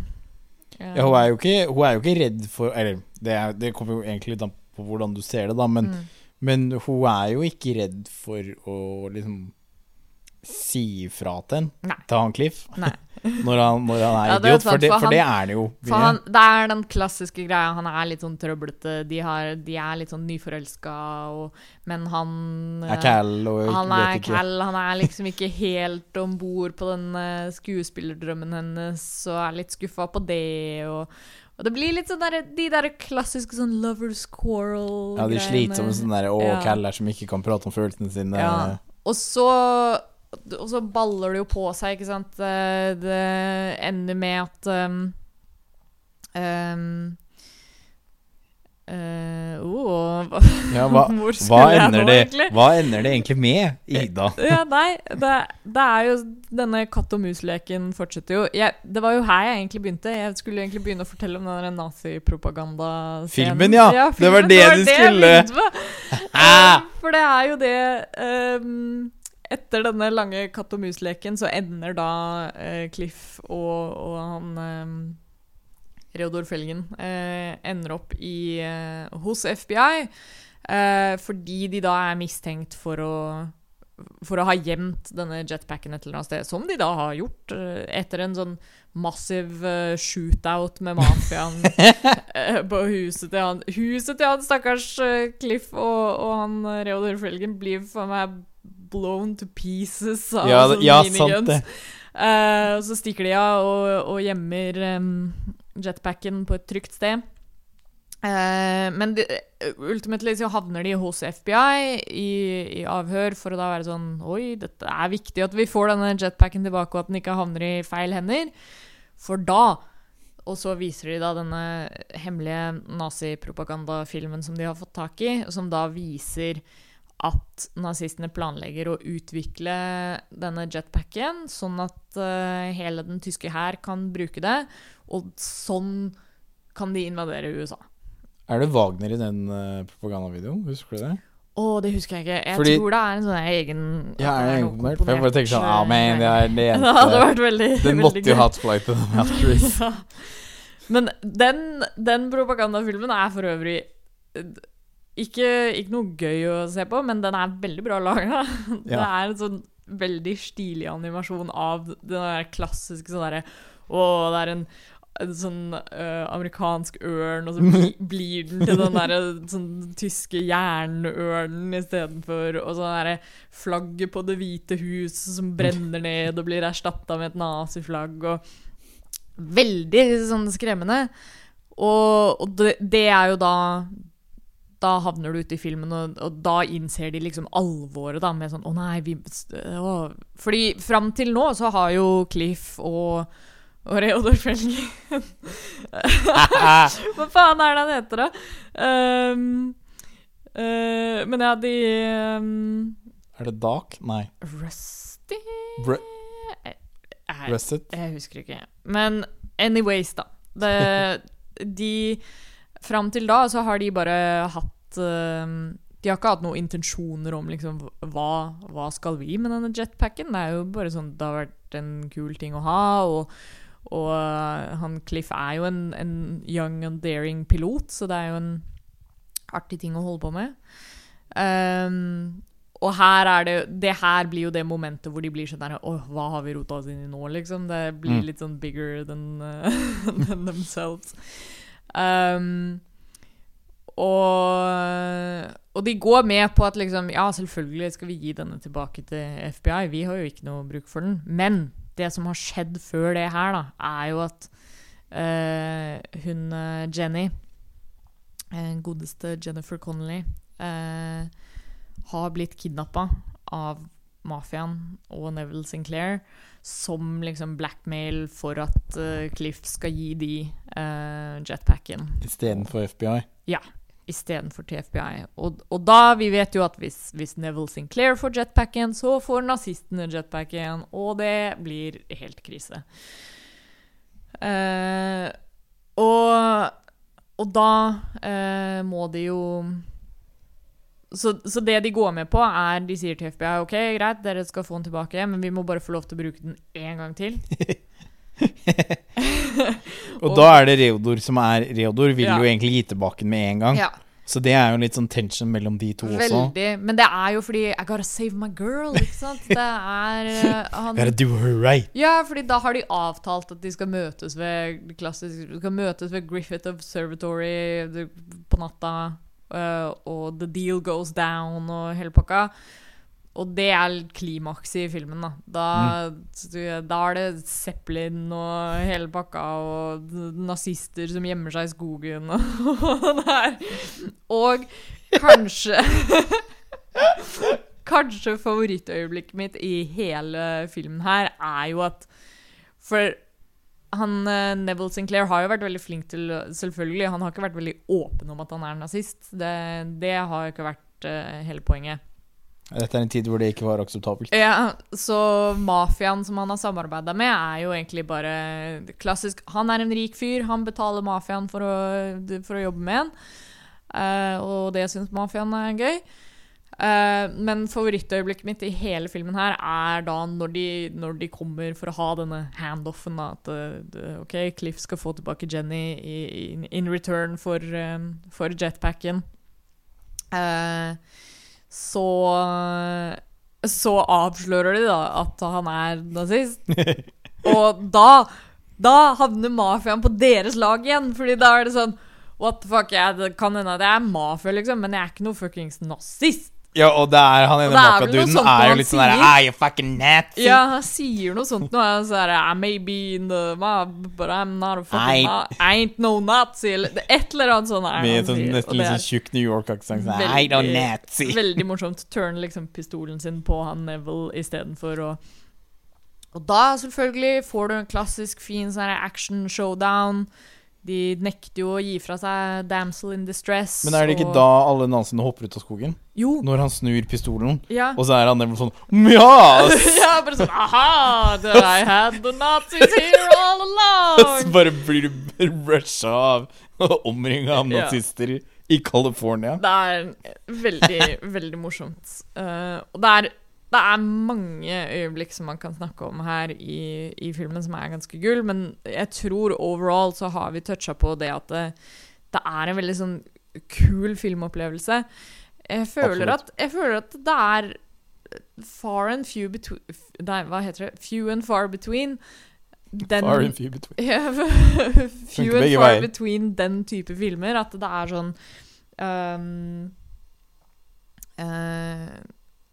Ja, hun er jo ikke, hun er jo ikke redd for Eller det, er, det kommer jo egentlig an på hvordan du ser det, da, men, Mm. Men hun er jo ikke redd for å liksom si ifra til en, til han Cliff, når han, når han er Ja, idiot. for, det, for for det er det jo. Han, det er den klassiske greia. Han er litt sånn trøblete. De, har, de er litt sånn nyforelska, men han er Cal og Han er. Cal. Han er liksom ikke helt om bord på den eh, skuespillerdrømmen hennes, og er litt skuffa på det. Og, og det blir litt sånn der, de der klassiske sånn lovers quarrel-greiene. Ja, de sliter med sånn der Å, Ja. Som ikke kan prate om følelsene sine. Ja. Og så Og så baller det jo på seg, ikke sant. Det, det ender med at um, um, eh, oh, hva, Ja, hva, hva, skulle ender nå, det, egentlig? hva ender det egentlig med, Ida? ja, nei, det, det er jo Denne katt og mus-leken fortsetter jo. Jeg, det var jo her jeg egentlig begynte. Jeg skulle egentlig begynne å fortelle om den nazipropagandascenen. Filmen, ja. Det filmen, var det du jeg skulle. begynte med. Ah! Eh, For det er jo det um, Etter denne lange katt og mus-leken så ender da uh, Cliff og, og han ehm, Reodor Felgen eh, ender opp i, eh, hos FBI. eh, fordi de da er mistenkt for å for å ha gjemt denne jetpacken et eller annet sted, som de da har gjort eh, etter en sånn massiv eh, shootout med mafiaen eh, på huset til han Huset til han stakkars Cliff og, og han Reodor Felgen blir for meg blown to pieces av Ja, sånne ja miniguns. sant det. Eh, og så stikker de av og, og gjemmer um, jetpacken på et trygt sted. Uh, men de, ultimately så havner de hos FBI i, i avhør for å da være sånn Oi, dette er viktig at vi får denne jetpacken tilbake, og at den ikke havner i feil hender. For da Og så viser de da denne hemmelige nazipropagandafilmen som de har fått tak i, som da viser at nazistene planlegger å utvikle denne jetpacken, sånn at eh, hele den tyske hær kan bruke det, og sånn kan de invadere USA. Er det Wagner i den eh, propagandavideoen? Husker du det? Å, det husker jeg ikke. Jeg Fordi- tror det er en sånn egen Ja, er det egenkomponert? For jeg bare tenker sånn Ah, man, det er det Det hadde vært veldig Den veldig måtte jo gøy. hatt flight of the. Ja. Men den, den propagandafilmen er for øvrig eh, ikke, ikke noe gøy å se på, men den er veldig bra laga. Det er en sånn veldig stilig animasjon av den klassiske sånn derre Å, det er en, en sånn uh, amerikansk ørn, og så bli, blir den til den derre sånn tyske jernørnen istedenfor, og sånn derre flagget på Det hvite hus som brenner ned og blir erstatta med et naziflagg, og Veldig sånn skremmende. Og, og det, det er jo da Da havner du ute i filmen, og, og da innser de liksom alvoret, da, med sånn Å nei, vi å. Fordi fram til nå så har jo Cliff og og Reodor Felgen Hva faen er det han heter, da? Um, uh, men ja, de um, Er det Dark? Nei. Rusty Br jeg, Jeg, jeg husker ikke. Men anyways, da. Det, de Fram til da så har de bare hatt uh, De har ikke hatt noen intensjoner om liksom hva, hva skal vi med denne jetpacken? Det er jo bare sånn Det har vært en kul ting å ha, og, og eh, han Cliff er jo en, en young and daring pilot, så det er jo en artig ting å holde på med. Um, og her er det Det her blir jo det momentet hvor de blir sånn der Åh, hva har vi rota oss inn i nå, liksom? Det blir Mm. litt sånn bigger than, uh, than themselves. Um, og, og de går med på at liksom Ja, selvfølgelig skal vi gi denne tilbake til FBI. Vi har jo ikke noe bruk for den. Men det som har skjedd før det her, da, er jo at uh, hun eh, Jenny, eh, godeste Jennifer Connolly, uh, har blitt kidnappa av mafiaen og Neville Sinclair som liksom blackmail for at uh, Cliff skal gi de uh, jetpacken Istedenfor FBI? Ja, istedenfor til FBI. Og, og da, vi vet jo at hvis, hvis Neville Sinclair får jetpacken, så får nazistene jetpacken, og det blir helt krise. Uh, og, og da må de jo så, så det de går med på, er De sier til FBI ok, greit, dere skal få den tilbake, men vi må bare få lov til å bruke den én gang til. Og, Og- da er det Reodor som er Reodor, vil Ja. jo egentlig gi tilbake den med en gang. Ja, Så det er jo litt sånn tension mellom de to også. Veldig. Men det er jo fordi I gotta save my girl, ikke sant? Det er eh, han, Gotta do her right. Ja, fordi da har de avtalt at de skal møtes ved klassisk, de skal møtes ved Griffith Observatory på natta, og the deal goes down og hele pakka. Og det er klimakset i filmen, da. Da, da er det Zeppelin og hele pakka, og nazister som gjemmer seg i skogen og det her. Og kanskje Kanskje favorittøyeblikket mitt i hele filmen her er jo at For han eh, Neville Sinclair har jo vært veldig flink til Selvfølgelig, han har ikke vært veldig åpen om at han er nazist. Det, det har ikke vært uh, hele poenget. Dette er en tid hvor det ikke var akseptabelt. Ja, så mafiaen som han har samarbeida med, er jo egentlig bare klassisk Han er en rik fyr, han betaler mafiaen for å, for å jobbe med en. Uh, og det syns mafiaen er gøy. Eh, men favorittøyeblikket mitt i hele filmen her er da når de, når de kommer for å ha denne handoffen. At uh, OK, Cliff skal få tilbake Jenny i, in, in return for, eh, for jetpacken. Uh, så Så avslører de da at han er nazist. Og da Da havner mafiaen på deres lag igjen, Fordi da er det sånn What the fuck, jeg, det kan hende at jeg er mafia, liksom, men jeg er ikke noe fuckings nazist. Ja, og det er han ene er noe mafiaduden er jo litt sånn der «I you fucking nazi! Ja, han sier noe sånt nå. Så sier det, I may be in the mob, but I'm not a fucking I- I ain't no nazi. Eller et eller annet sånt Med sånn, nesten litt sånn tjukk New York-aksent. Sånn, I don't nazi! Veldig morsomt. Turn liksom pistolen sin på han Neville istedenfor å Og da selvfølgelig får du en klassisk fin sånn action showdown. De nekter jo å gi fra seg 'damsel in distress'. Men er det ikke og- da alle naziene hopper ut av skogen? Jo. Når han snur pistolen, Ja. og så er han nemlig sånn Mjas! ja, bare sånn Aha! I had the Nazis here all along! så bare blir du rusha av og omringa av Ja. nazister i California. Det er veldig, veldig morsomt. Uh, og det er, det er mange øyeblikk som man kan snakke om her i, i filmen som er ganske gull, men jeg tror overall så har vi toucha på det at det, det er en veldig sånn kul filmopplevelse. Jeg føler, at, jeg føler at det er far and few between Nei, hva heter det? Few and far between. Den, Far and few between. ja, few and far veien. between den type filmer. At det er sånn um,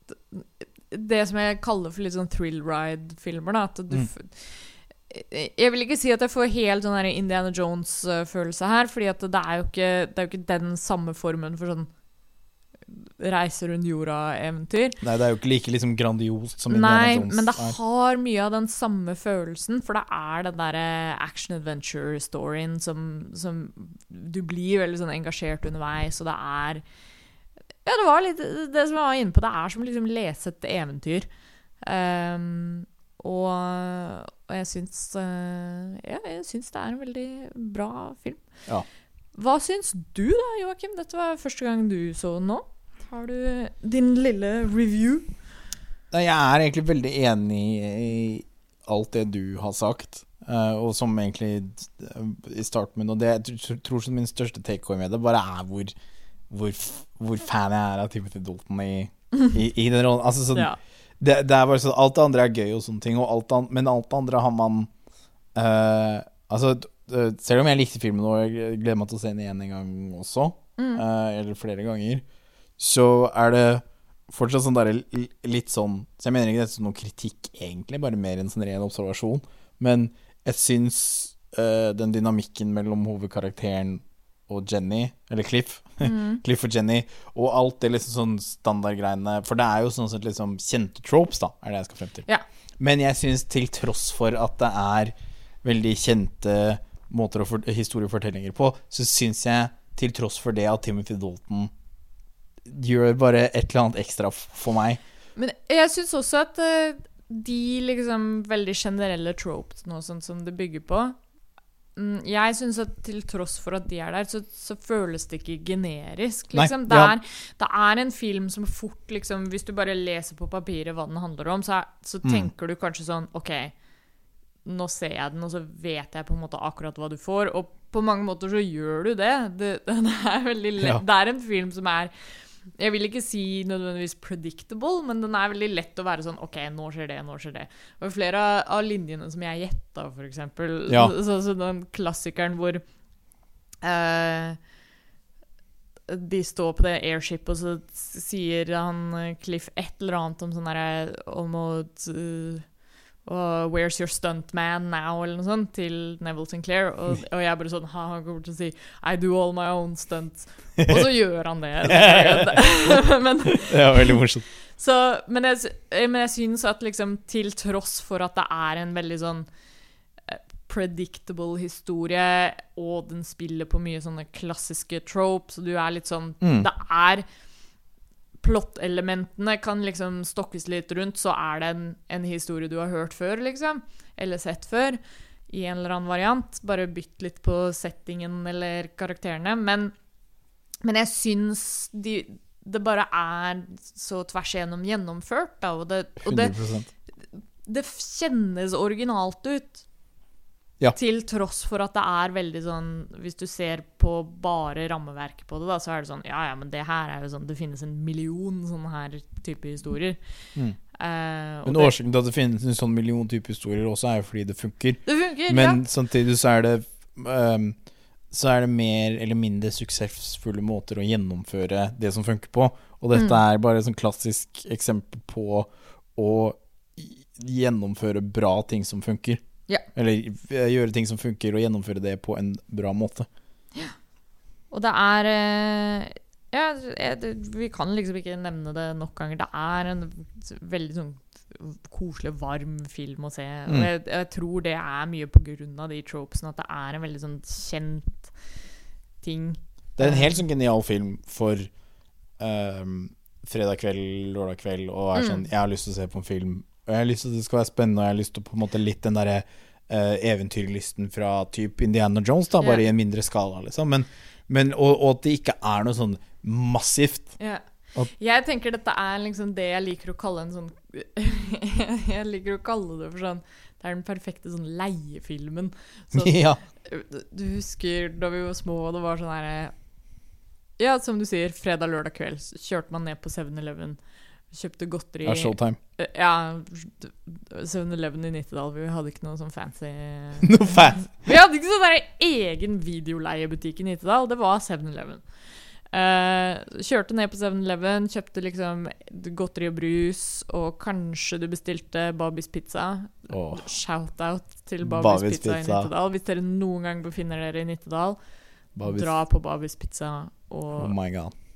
d- Det som jeg kaller for litt sånn thrill ride-filmer. da, At du Mm. Jeg vil ikke si at jeg får helt sånn Indiana Jones-følelse her, fordi at det er jo ikke, det er jo ikke den samme formen for sånn reise rundt jorda-eventyr. Nei, det er jo ikke like liksom grandiost som Nei, Indiana Jones men det har mye av den samme følelsen, for det er den derre action-adventure-storyen som, som Du blir veldig sånn engasjert underveis, og det er Ja, det var litt det som jeg var inne på. Det er som liksom lese et eventyr. Um, og, og jeg syns uh, Ja, jeg syns det er en veldig bra film. Ja. Hva syns du da, Joakim? Dette var første gang du så den nå. Har du din lille review? Nei, Jeg er egentlig veldig enig i alt det du har sagt. Uh, og som egentlig eh, i starten min Og det jeg tror som min største takeaway med det, bare er hvor, hvor, hvor fan jeg er av Timothy Dalton i, i, i den rollen. Altså sånn Ja. det, det er bare sånn Alt det andre er gøy og sånne ting, og alt an, men alt det andre har man uh, Altså, selv om jeg likte filmen og jeg gleder meg til å se den igjen en gang også, Mm. uh, eller flere ganger, så er det fortsatt sånn der, litt sånn Så jeg mener ikke dette som noen kritikk, egentlig, bare mer en sånn ren observasjon. Men jeg syns uh, den dynamikken mellom hovedkarakteren og Jenny, eller Cliff Mm. Cliff og Jenny, og alt det liksom sånn standardgreiene For det er jo sånn sett liksom kjente tropes, da, er det jeg skal frem til. Ja. Men jeg syns til tross for at det er veldig kjente måter for historiefortellinger på, så syns jeg til tross for det at Timothy Dalton gjør bare et eller annet ekstra for meg. Men jeg syns også at eh, de liksom veldig generelle tropes og sånt som det bygger på Jeg syns at til tross for at de er der, så, så føles det ikke generisk. Nei, Liksom. det, ja. er, det er en film som fort liksom Hvis du bare leser på papiret hva den handler om, så, er, så Mm. tenker du kanskje sånn OK, nå ser jeg den, og så vet jeg på en måte akkurat hva du får. Og på mange måter så gjør du det. Det, det er lett. Ja. Det er en film som er jeg vil ikke si nødvendigvis predictable, men den er veldig lett å være sånn OK, nå skjer det, nå skjer det. Og flere av, linjene som jeg gjetta, eksempel. Ja. Så, så, så den klassikeren hvor uh, de står på det airship, og så sier han Cliff et eller annet om sånn derre Om å uh, og 'Where's your stuntman now?' eller noe sånt, til Neville Sinclair. Og, og jeg bare sånn ha, Han kommer til å si 'I do all my own stunts'. Og så gjør han det. men, Det er veldig morsomt. så, men, jeg, eh, men jeg syns at liksom til tross for at det er en veldig sånn eh, predictable historie, og den spiller på mye sånne klassiske tropes, og du er litt sånn Mm. Det er Plottelementene kan liksom stokkes litt rundt, så er det en, en historie du har hørt før, liksom. Eller sett før. I en eller annen variant. Bare bytt litt på settingen eller karakterene. Men, men jeg syns de, det bare er så tvers igjennom gjennomført, da. Og det, og det, det kjennes originalt ut. Ja. Til tross for at det er veldig sånn Hvis du ser på bare rammeverket på det, da, så er det sånn Ja, ja, men det her er jo sånn Det finnes en million sånne her type historier. Mm. Uh, Men årsaken til at det finnes en sånn million type historier også, er jo fordi det funker. det funker, Men samtidig så er det um, Så er det mer eller mindre suksessfulle måter å gjennomføre det som funker på. Og dette Mm. er bare et sånn klassisk eksempel på å gjennomføre bra ting som funker. Ja. Eller eh, gjøre ting som funker, og gjennomføre det på en bra måte. ja. Og det er eh, Ja, vi kan liksom ikke nevne det nok ganger. Det er en veldig sånn koselig, varm film å se. Og Mm. jeg, jeg tror det er mye på grunn av de tropesene, at det er en veldig sånn kjent ting. Det er en helt sånn genial film for um, fredag kveld, lørdag kveld, og er Mm. sånn Jeg har lyst til å se på en film, og jeg har lyst til at det skal være spennende, og jeg har lyst til på en måte litt den derre uh, eventyrlysten fra type Indiana Jones, da, bare Ja. i en mindre skala, liksom. Men, men, og, og at det ikke er noe sånn massivt. Ja. At, Jeg tenker dette er liksom det jeg liker å kalle en sånn Jeg liker å kalle det for sånn Det er den perfekte sånn leiefilmen. Sånn, ja. du husker da vi var små, og det var sånn herre Ja, som du sier, fredag-lørdag kveld så kjørte man ned på 7-Eleven, kjøpte godteri ja, Showtime. Ja, 7-Eleven i Nittedal. Vi hadde ikke noe sånn fancy Noe fancy? vi hadde ikke sånn der egen videoleiebutikk i Nittedal. Det var 7-Eleven. Eh, kjørte ned på 7-Eleven, kjøpte liksom godteri og brus, og kanskje du bestilte Babys pizza. Oh. Shout-out til Babys, Babys pizza, i Nittedal. Hvis dere noen gang befinner dere i Nittedal, Babys. dra på Babys pizza. Oh Og my god. det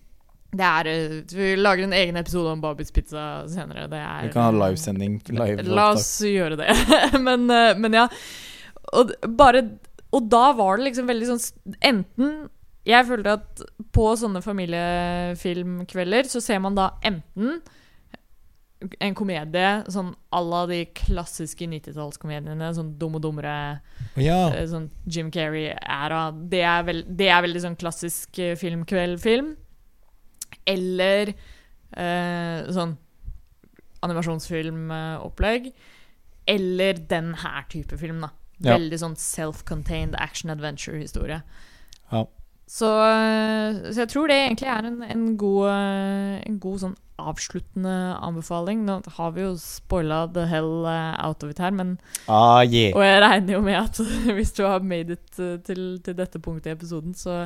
er eh, Vi lager en egen episode om Babys pizza senere. Det er Vi kan ha livesending. Live La oss gjøre det. men, eh, men ja. Og bare Og da var det liksom veldig sånn Enten Jeg følte at på sånne familiefilmkvelder så ser man da enten en komedie sånn à la de klassiske 90-tallskomediene, sånn Dum og dummere, Ja. eh, sånn Jim Carrey-æra. Det, det er veldig sånn klassisk filmkveldfilm. Eller eh, sånn animasjonsfilmopplegg. Eller den her type film, da. Ja. Veldig sånn self-contained action adventure-historie. Ja. Så, eh, så jeg tror det egentlig er en, en, god, eh, en god sånn avsluttende anbefaling. Nå har vi jo spoila the hell eh, out of it her, men Ah, yeah. og jeg regner jo med at hvis du har made it til, til dette punktet i episoden, så,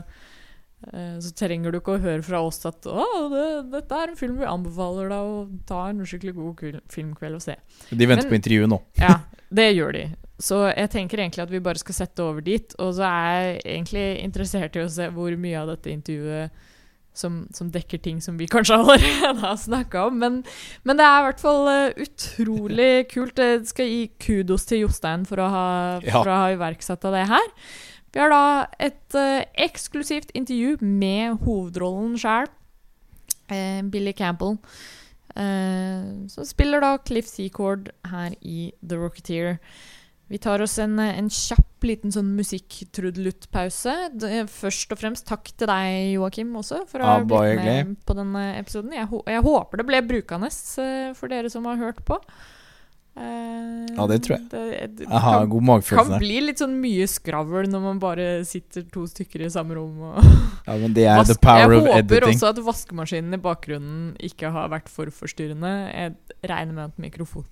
så trenger du ikke å høre fra oss at å, det, dette er en film vi anbefaler deg å ta en skikkelig god filmkveld og se. De venter Men- på intervjuet nå. Ja, det gjør de. Så jeg tenker egentlig at vi bare skal sette over dit. Og så er jeg egentlig interessert i å se hvor mye av dette intervjuet som, som dekker ting som vi kanskje allerede har snakka om. Men, men det er i hvert fall eh, utrolig kult. Jeg skal gi kudos til Jostein for å ha, Ja. å ha iverksatt av det her. Vi har da et uh, eksklusivt intervju med hovedrollen sjøl, Billy Campbell. uh, som spiller da Cliff Seacord her i The Rocketeer. Vi tar oss en, en kjapp liten sånn musikktrudelutt-pause. Først og fremst takk til deg, Joakim, også, for å ha ha blitt med på denne episoden. Jeg, jeg håper det ble brukende eh, for dere som har hørt på. Eh, Ja, det tror jeg. Det, det Jeg har kan, god kan bli litt sånn mye skravl når man bare sitter to stykker i samme rom. Og Ja, men det er the power jeg of håper editing. også at vaskemaskinen i bakgrunnen ikke har vært for forstyrrende. Jeg regner med at mikrofon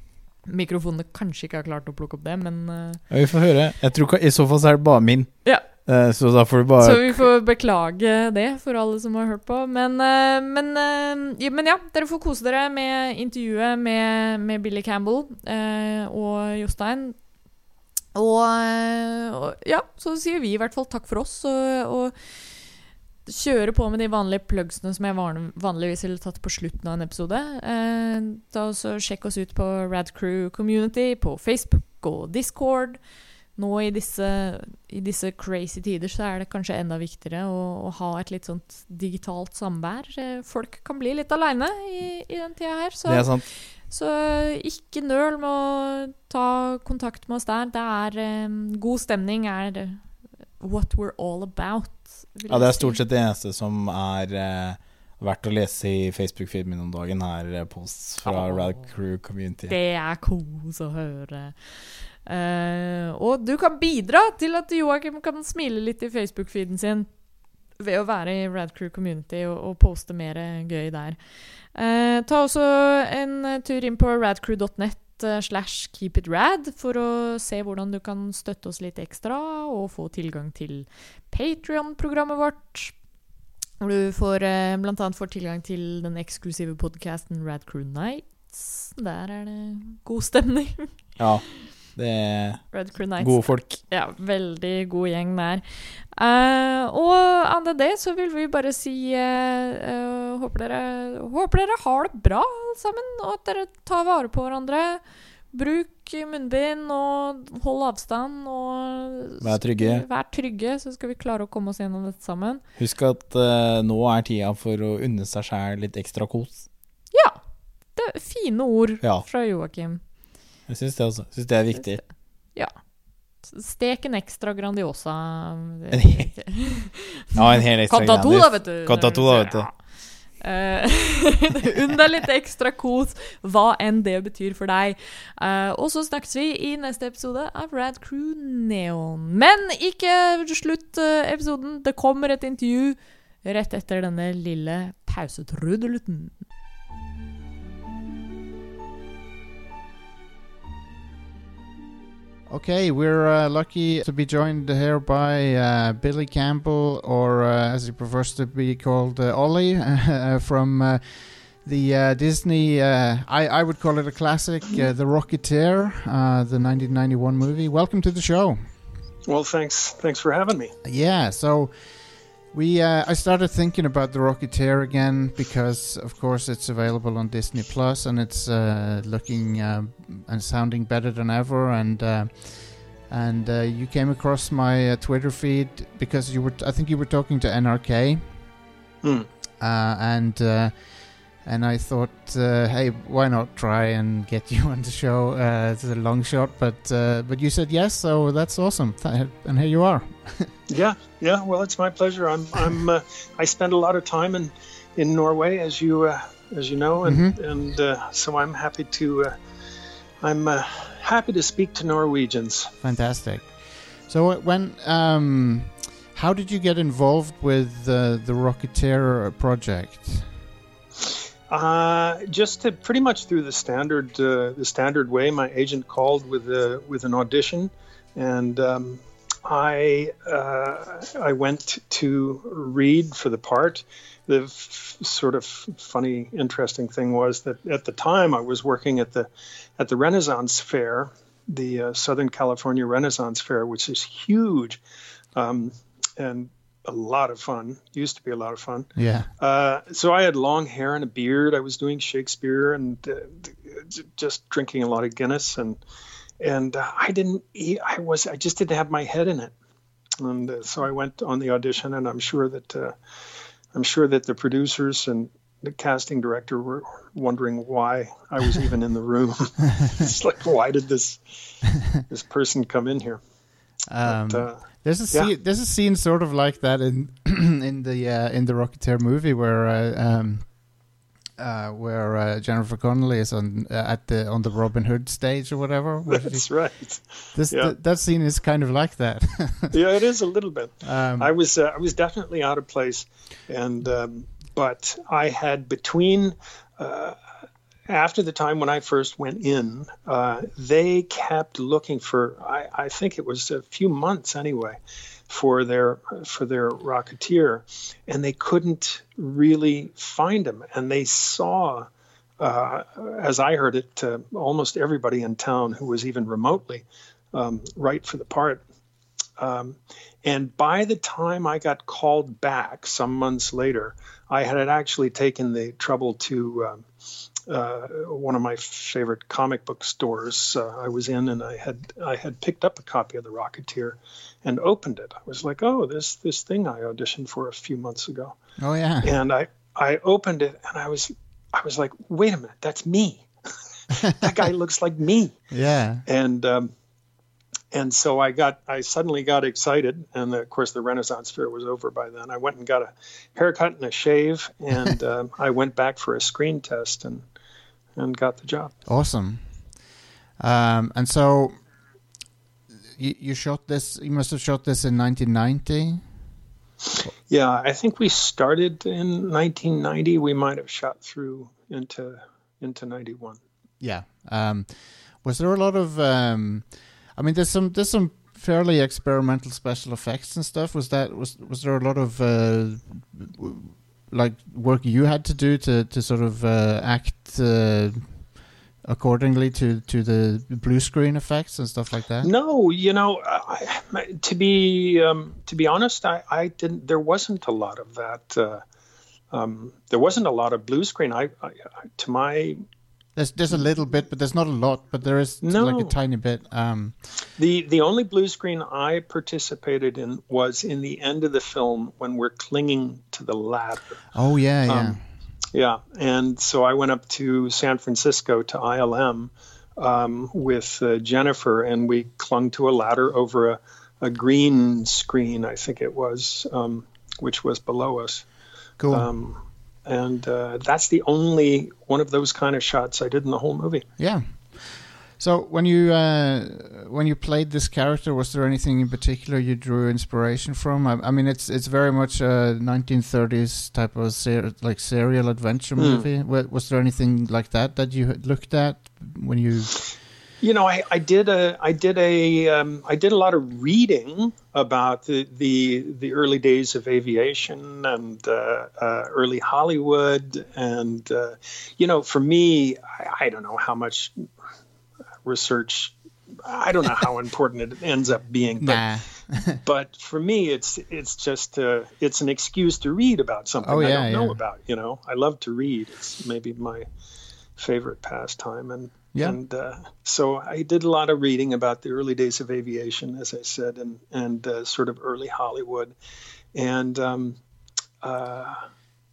mikrofonene kanskje ikke har klart å plukke opp det, men eh, Ja, vi får høre. Jeg tror I så fall så er det bare min. Ja. Eh, så da får du bare Så vi får beklage det for alle som har hørt på. Men, eh, men, eh, men ja, dere får kose dere med intervjuet med, med Billy Campbell og Jostein. Og, og ja, så sier vi i hvert fall takk for oss. Og, og kjøre på med de vanlige plugsene som jeg van- vanligvis ville tatt på slutten av en episode. Ta også Sjekk oss ut på Radcrew Community på Facebook og Discord. Nå i disse, i disse crazy tider så er det kanskje enda viktigere å, å ha et litt sånt digitalt samvær. Eh, Folk kan bli litt aleine i, i den tida her. Så Det er sant. så ikke nøl med å ta kontakt med oss der. Det er um, God stemning er eh, what we're all about. Ja, det er stort sett det eneste som er uh verdt å lese i Facebook-feeden min om dagen, er eh, posts fra oh, Rad Crew Community. Det er kos å høre. Eh, og du kan bidra til at Joakim kan smile litt i Facebook-feeden sin ved å være i Radcrew Community og, og poste mer gøy der. Uh, ta også en tur inn på radcrew.net eh, slash keepitrad for å se hvordan du kan støtte oss litt ekstra og få tilgang til Patrion-programmet vårt. Hvor du får, blant annet får tilgang til den eksklusive podkasten Radcrew Nights. Der er det god stemning. Ja, det er gode folk. ja, veldig god gjeng der. Uh, og enn det så vil vi bare si uh, uh, håper, dere, håper dere har det bra alle sammen, og at dere tar vare på hverandre. Bruk munnbind og hold avstand og Vær trygge. Vær trygge, så skal vi klare å komme oss gjennom dette sammen. Husk at uh, nå er tida for å unne seg sjæl litt ekstra kos. Ja. Det er fine ord Ja, fra Joakim. Jeg syns det også. Syns det er viktig. Ja. Stek en ekstra Grandiosa. Ja, en hel ekstra grandiosa. Da, vet du. Under da, vet du. Ja. Eh, Unn deg litt ekstra kos, hva enn det betyr for deg. Uh, og så snakkes vi i neste episode av Rad Crew Neon. Men ikke slutt uh, episoden. Det kommer et intervju rett etter denne lille pausetrudelutten. Okay, we're uh, lucky to be joined here by uh, Billy Campbell, or uh, as he prefers to be called, uh, Ollie, uh, from uh, the uh, Disney. Uh, I, I would call it a classic, uh, The Rocketeer, uh, the 1991 movie. Welcome to the show. Well, thanks. Thanks for having me. Yeah, so we uh, I started thinking about the Rocketeer again because, of course, it's available on Disney Plus and it's uh, looking um and sounding better than ever. And uh, and uh, you came across my uh, Twitter feed because you were I think you were talking to NRK Hmm. uh, and. And I thought, uh, hey, why not try and get you on the show? Uh, it's a long shot, but uh, but you said yes, so that's awesome. And here you are. Yeah, yeah. Well, it's my pleasure. I'm, I'm, uh, I spend a lot of time in, in Norway, as you, uh, as you know, and and uh, so I'm happy to, uh, I'm uh, happy to speak to Norwegians. Fantastic. So when um, how did you get involved with uh, the Rocketeer project? Uh, just to, pretty much through the standard uh, the standard way. My agent called with a with an audition, and um, I uh, I went to read for the part. The f- sort of funny, interesting thing was that at the time I was working at the at the Renaissance Fair, the uh, Southern California Renaissance Fair, which is huge, um, and a lot of fun. Used to be a lot of fun. Yeah. Uh, so I had long hair and a beard. I was doing Shakespeare and uh, just drinking a lot of Guinness, and and uh, I didn't. Eat, I was. I just didn't have my head in it, and uh, so I went on the audition. And I'm sure that uh, I'm sure that the producers and the casting director were wondering why I was even in the room. it's like, why did this this person come in here? Um, But, uh, There's a Yeah. scene, there's a scene sort of like that in in the uh, in the Rocketeer movie where uh, um, uh, where uh, Jennifer Connelly is on uh, at the on the Robin Hood stage or whatever. she- that's right. this yeah. th- that scene is kind of like that. Yeah, it is a little bit. um, I was uh, I was definitely out of place, and um, but I had between uh, after the time when I first went in, uh, they kept looking for I, I think it was a few months anyway for their for their Rocketeer, and they couldn't really find him, and they saw. Uh, as I heard it, uh, almost everybody in town who was even remotely um, right for the part um, and by the time I got called back some months later, I had actually taken the trouble to um, uh, one of my favorite comic book stores uh, I was in, and I had I had picked up a copy of The Rocketeer and opened it. I was like, "Oh, this this thing I auditioned for a few months ago," oh yeah. and I I opened it and I was I was like, "Wait a minute, that's me. that guy looks like me." Yeah. and um, and so I got I suddenly got excited, and of course the Renaissance Fair was over by then. I went and got a haircut and a shave, and um, I went back for a screen test and and got the job. Awesome. Um, and so you, you shot this. You must have shot this in 1990. Yeah, I think we started in 1990. We might have shot through into into 91. Yeah. Um, was there a lot of? Um, I mean, there's some there's some fairly experimental special effects and stuff. Was that was was there a lot of uh, like work you had to do to to sort of uh, act uh, accordingly to to the blue screen effects and stuff like that? No, you know, I, to be um, to be honest, I, I didn't. There wasn't a lot of that. Uh, um, there wasn't a lot of blue screen. I, I, to my There's there's a little bit, but there's not a lot. But there is No. like a tiny bit. Um, the the only blue screen I participated in was in the end of the film when we're clinging to the ladder. oh yeah, yeah. Um, Yeah, and so I went up to San Francisco to ILM um, with uh, Jennifer, and we clung to a ladder over a, a green screen, I think it was, um, which was below us. cool. And uh, that's the only one of those kind of shots I did in the whole movie. Yeah. So when you uh, when you played this character, was there anything in particular you drew inspiration from? I, I mean, it's it's very much a 1930s type of ser- like serial adventure Hmm. movie. Wa- Was there anything like that that you had looked at when you? You know, I, I did a I did a um, I did a lot of reading about the the, the early days of aviation and uh, uh, early Hollywood, and uh, you know, for me, I, I don't know how much research. I don't know how important it ends up being, but Nah. but for me, it's it's just uh, it's an excuse to read about something Oh, I don't know about. You know, I love to read. It's maybe my favorite pastime, and Yeah. and uh, so I did a lot of reading about the early days of aviation, as I said, and and uh, sort of early Hollywood, and um, uh,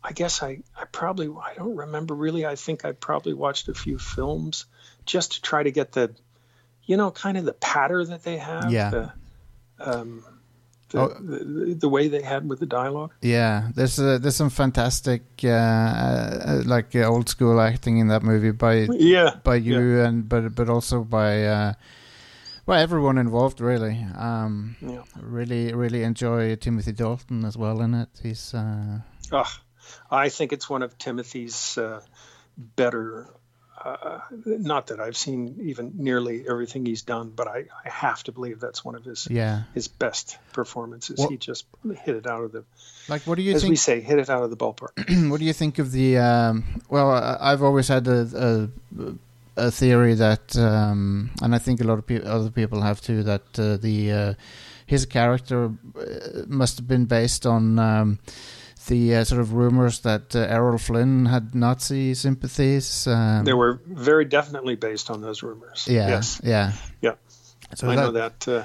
I guess I, I probably I don't remember really. I think I probably watched a few films just to try to get the, you know, kind of the patter that they have. Yeah. The, um, the, Oh. the, the way they had with the dialogue. Yeah, there's uh, there's some fantastic uh, uh, like uh, old school acting in that movie by Yeah. by you and but but also by uh, by everyone involved really. Um, Yeah. really really enjoy Timothy Dalton as well in it. He's uh, Ugh, I think it's one of Timothy's uh, better. Uh, not that I've seen even nearly everything he's done, but I, I have to believe that's one of his yeah. his best performances. He just hit it out of the, Like, what do you as we say, hit it out of the ballpark. what do you think of the? Um, well, I've always had a a, a theory that, um, and I think a lot of pe- other people have too, that uh, the uh, his character uh, must have been based on. Um, the uh, sort of rumors that uh, Errol Flynn had Nazi sympathies. Um, they were very definitely based on those rumors. yeah, Yes, yeah, Yeah. So I that, know that uh,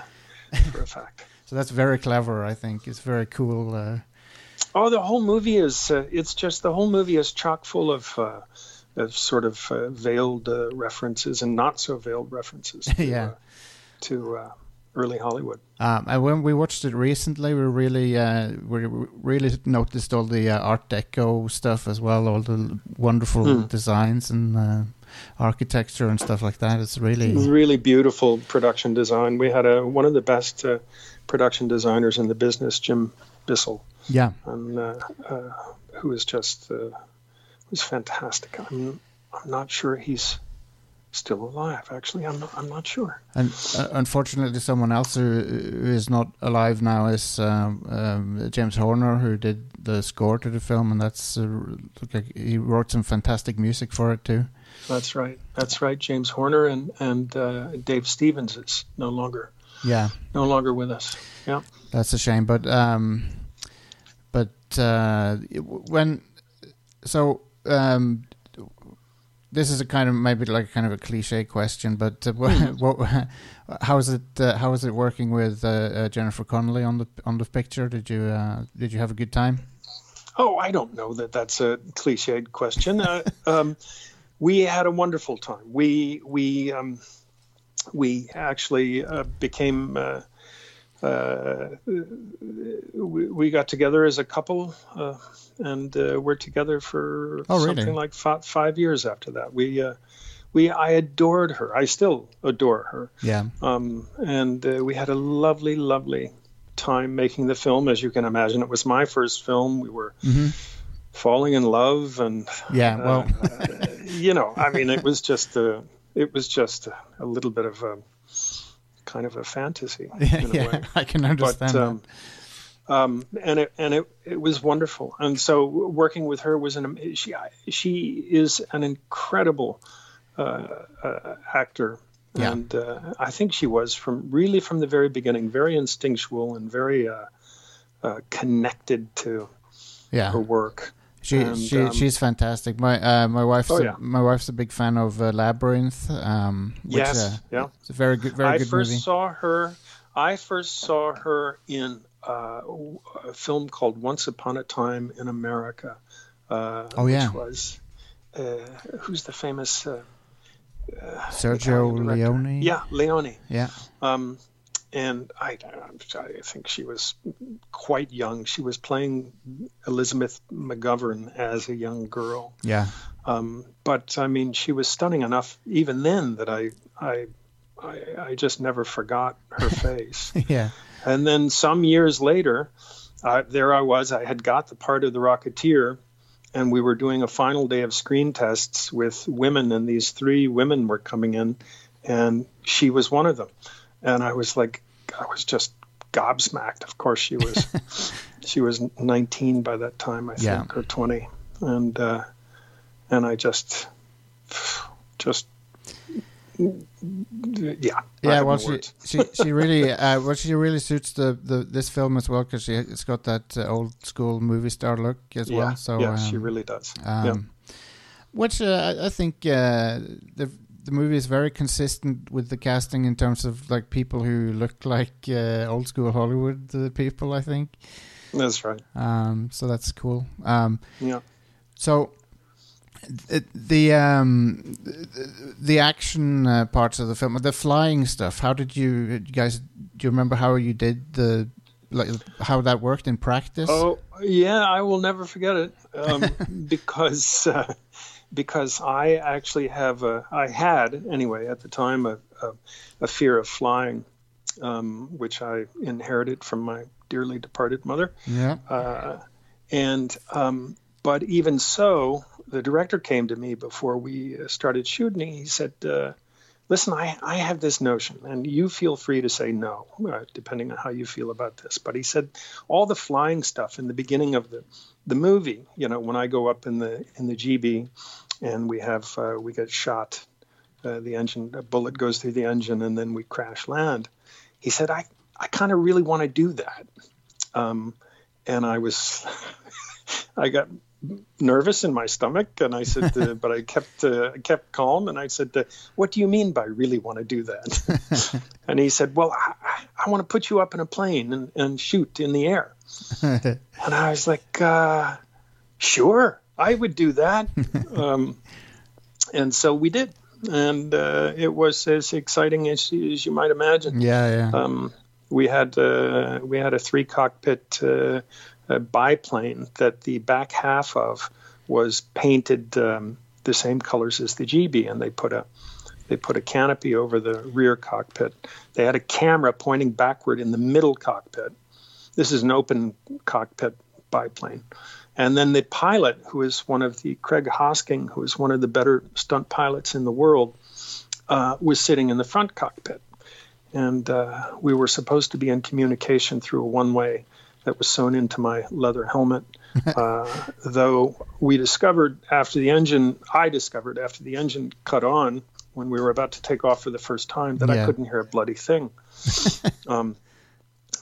for a fact. So that's very clever. I think it's very cool. Uh, Oh, the whole movie is, uh, it's just the whole movie is chock full of, uh, of sort of uh, veiled uh, references and not so veiled references to, Yeah. uh, to uh, early Hollywood. Um, and when we watched it recently, we really uh, we really noticed all the uh, Art Deco stuff as well, all the wonderful Hmm. designs and uh, architecture and stuff like that. It's really Really beautiful production design. We had a, one of the best uh, production designers in the business, Jim Bissell, yeah, and, uh, uh, who is just uh, was fantastic. I'm, I'm not sure he's still alive. Actually, I'm not, I'm not sure. and uh, unfortunately, someone else who, who is not alive now is um, um, James Horner, who did the score to the film, and that's uh, like he wrote some fantastic music for it too. That's right. That's right. James Horner and and uh, Dave Stevens is no longer Yeah. no longer with us. Yeah. That's a shame, but um, but uh, when so um, this is a kind of maybe like kind of a cliche question, but uh, what, how is it uh, how is it working with uh, uh, Jennifer Connelly on the on the picture? Did you uh, did you have a good time? Oh, I don't know that that's a cliched question. Uh, um, we had a wonderful time. We we um, we actually uh, became. Uh, uh, we, we got together as a couple, uh, and uh, we're together for Oh, really? something like five, five years after that. We uh, we I adored her. I still adore her. Yeah, um, and uh, we had a lovely, lovely time making the film. As you can imagine, it was my first film. We were Mhm. falling in love, and yeah. uh, Well, you know, I mean, it was just a, it was just a, a little bit of a kind of a fantasy yeah, a yeah, I can understand But um, um, and it and it, it was wonderful. And so working with her was an she she is an incredible uh, uh, actor. Yeah. And uh, I think she was from really from the very beginning, very instinctual and very uh, uh, connected to yeah. her work. She And, she um, she's fantastic. My uh, my wife's Oh, a, yeah. my wife's a big fan of uh, Labyrinth. Um, which, yes, uh, yeah. it's a very good very I good first movie. saw her. I first saw her in uh, a film called Once Upon a Time in America. Uh, Oh, yeah. which was uh, who's the famous uh, Sergio Leone. Yeah, Leone. yeah, Um, and I, I think she was quite young. She was playing Elizabeth McGovern as a young girl. yeah. Um, but I mean, she was stunning enough even then that I, I, I, I just never forgot her face. yeah. and then some years later, uh, there I was. I had got the part of the Rocketeer, and we were doing a final day of screen tests with women, and these three women were coming in, and she was one of them, and I was like, I was just gobsmacked. Of course, she was, she was 19 by that time, I think, Yeah. or 20, and uh, and I just, just. Yeah. Yeah, well, she, she she really uh, well she really suits the, the this film as well because she it's got that uh, old school movie star look as yeah, well. So yeah, um, she really does. um, yeah. which uh, I- I think uh, the the movie is very consistent with the casting in terms of like people who look like uh, old school Hollywood uh, people. I think That's right. um, so that's cool. Um, Yeah. so It- the um the, the action uh, parts of the film, the flying stuff. How did you, you guys? Do you remember how you did the like how that worked in practice? Oh yeah, I will never forget it um, because uh, because I actually have a I had anyway at the time a a, a fear of flying, um, which I inherited from my dearly departed mother. yeah. Uh, and um, but even so, the director came to me before we uh, started shooting. He said, uh, "Listen, I, I have this notion, and you feel free to say no, uh, depending on how you feel about this." But he said, all the flying stuff in the beginning of the the movie, you know, when I go up in the in the GB, and we have uh, we get shot, uh, the engine a bullet goes through the engine, and then we crash land. He said, "I I kind of really want to do that." Um, and I was, I got nervous in my stomach, and I said, uh, but I kept, uh, I kept calm, and I said, uh, "What do you mean by really want to do that?" and he said, "Well, I, I want to put you up in a plane and, and shoot in the air." And I was like, uh, "Sure, I would do that." um, and so we did, and uh, it was as exciting as, as you might imagine. yeah, yeah. Um, we had uh, we had a three cockpit uh, biplane that the back half of was painted um, the same colors as the GB, and they put a they put a canopy over the rear cockpit. They had a camera pointing backward in the middle cockpit. This is an open cockpit biplane. And then the pilot, who is one of the Craig Hosking, who is one of the better stunt pilots in the world, uh, was sitting in the front cockpit and uh, we were supposed to be in communication through a one-way that was sewn into my leather helmet. uh, though we discovered after the engine, I discovered after the engine cut on when we were about to take off for the first time that Yeah. I couldn't hear a bloody thing. um,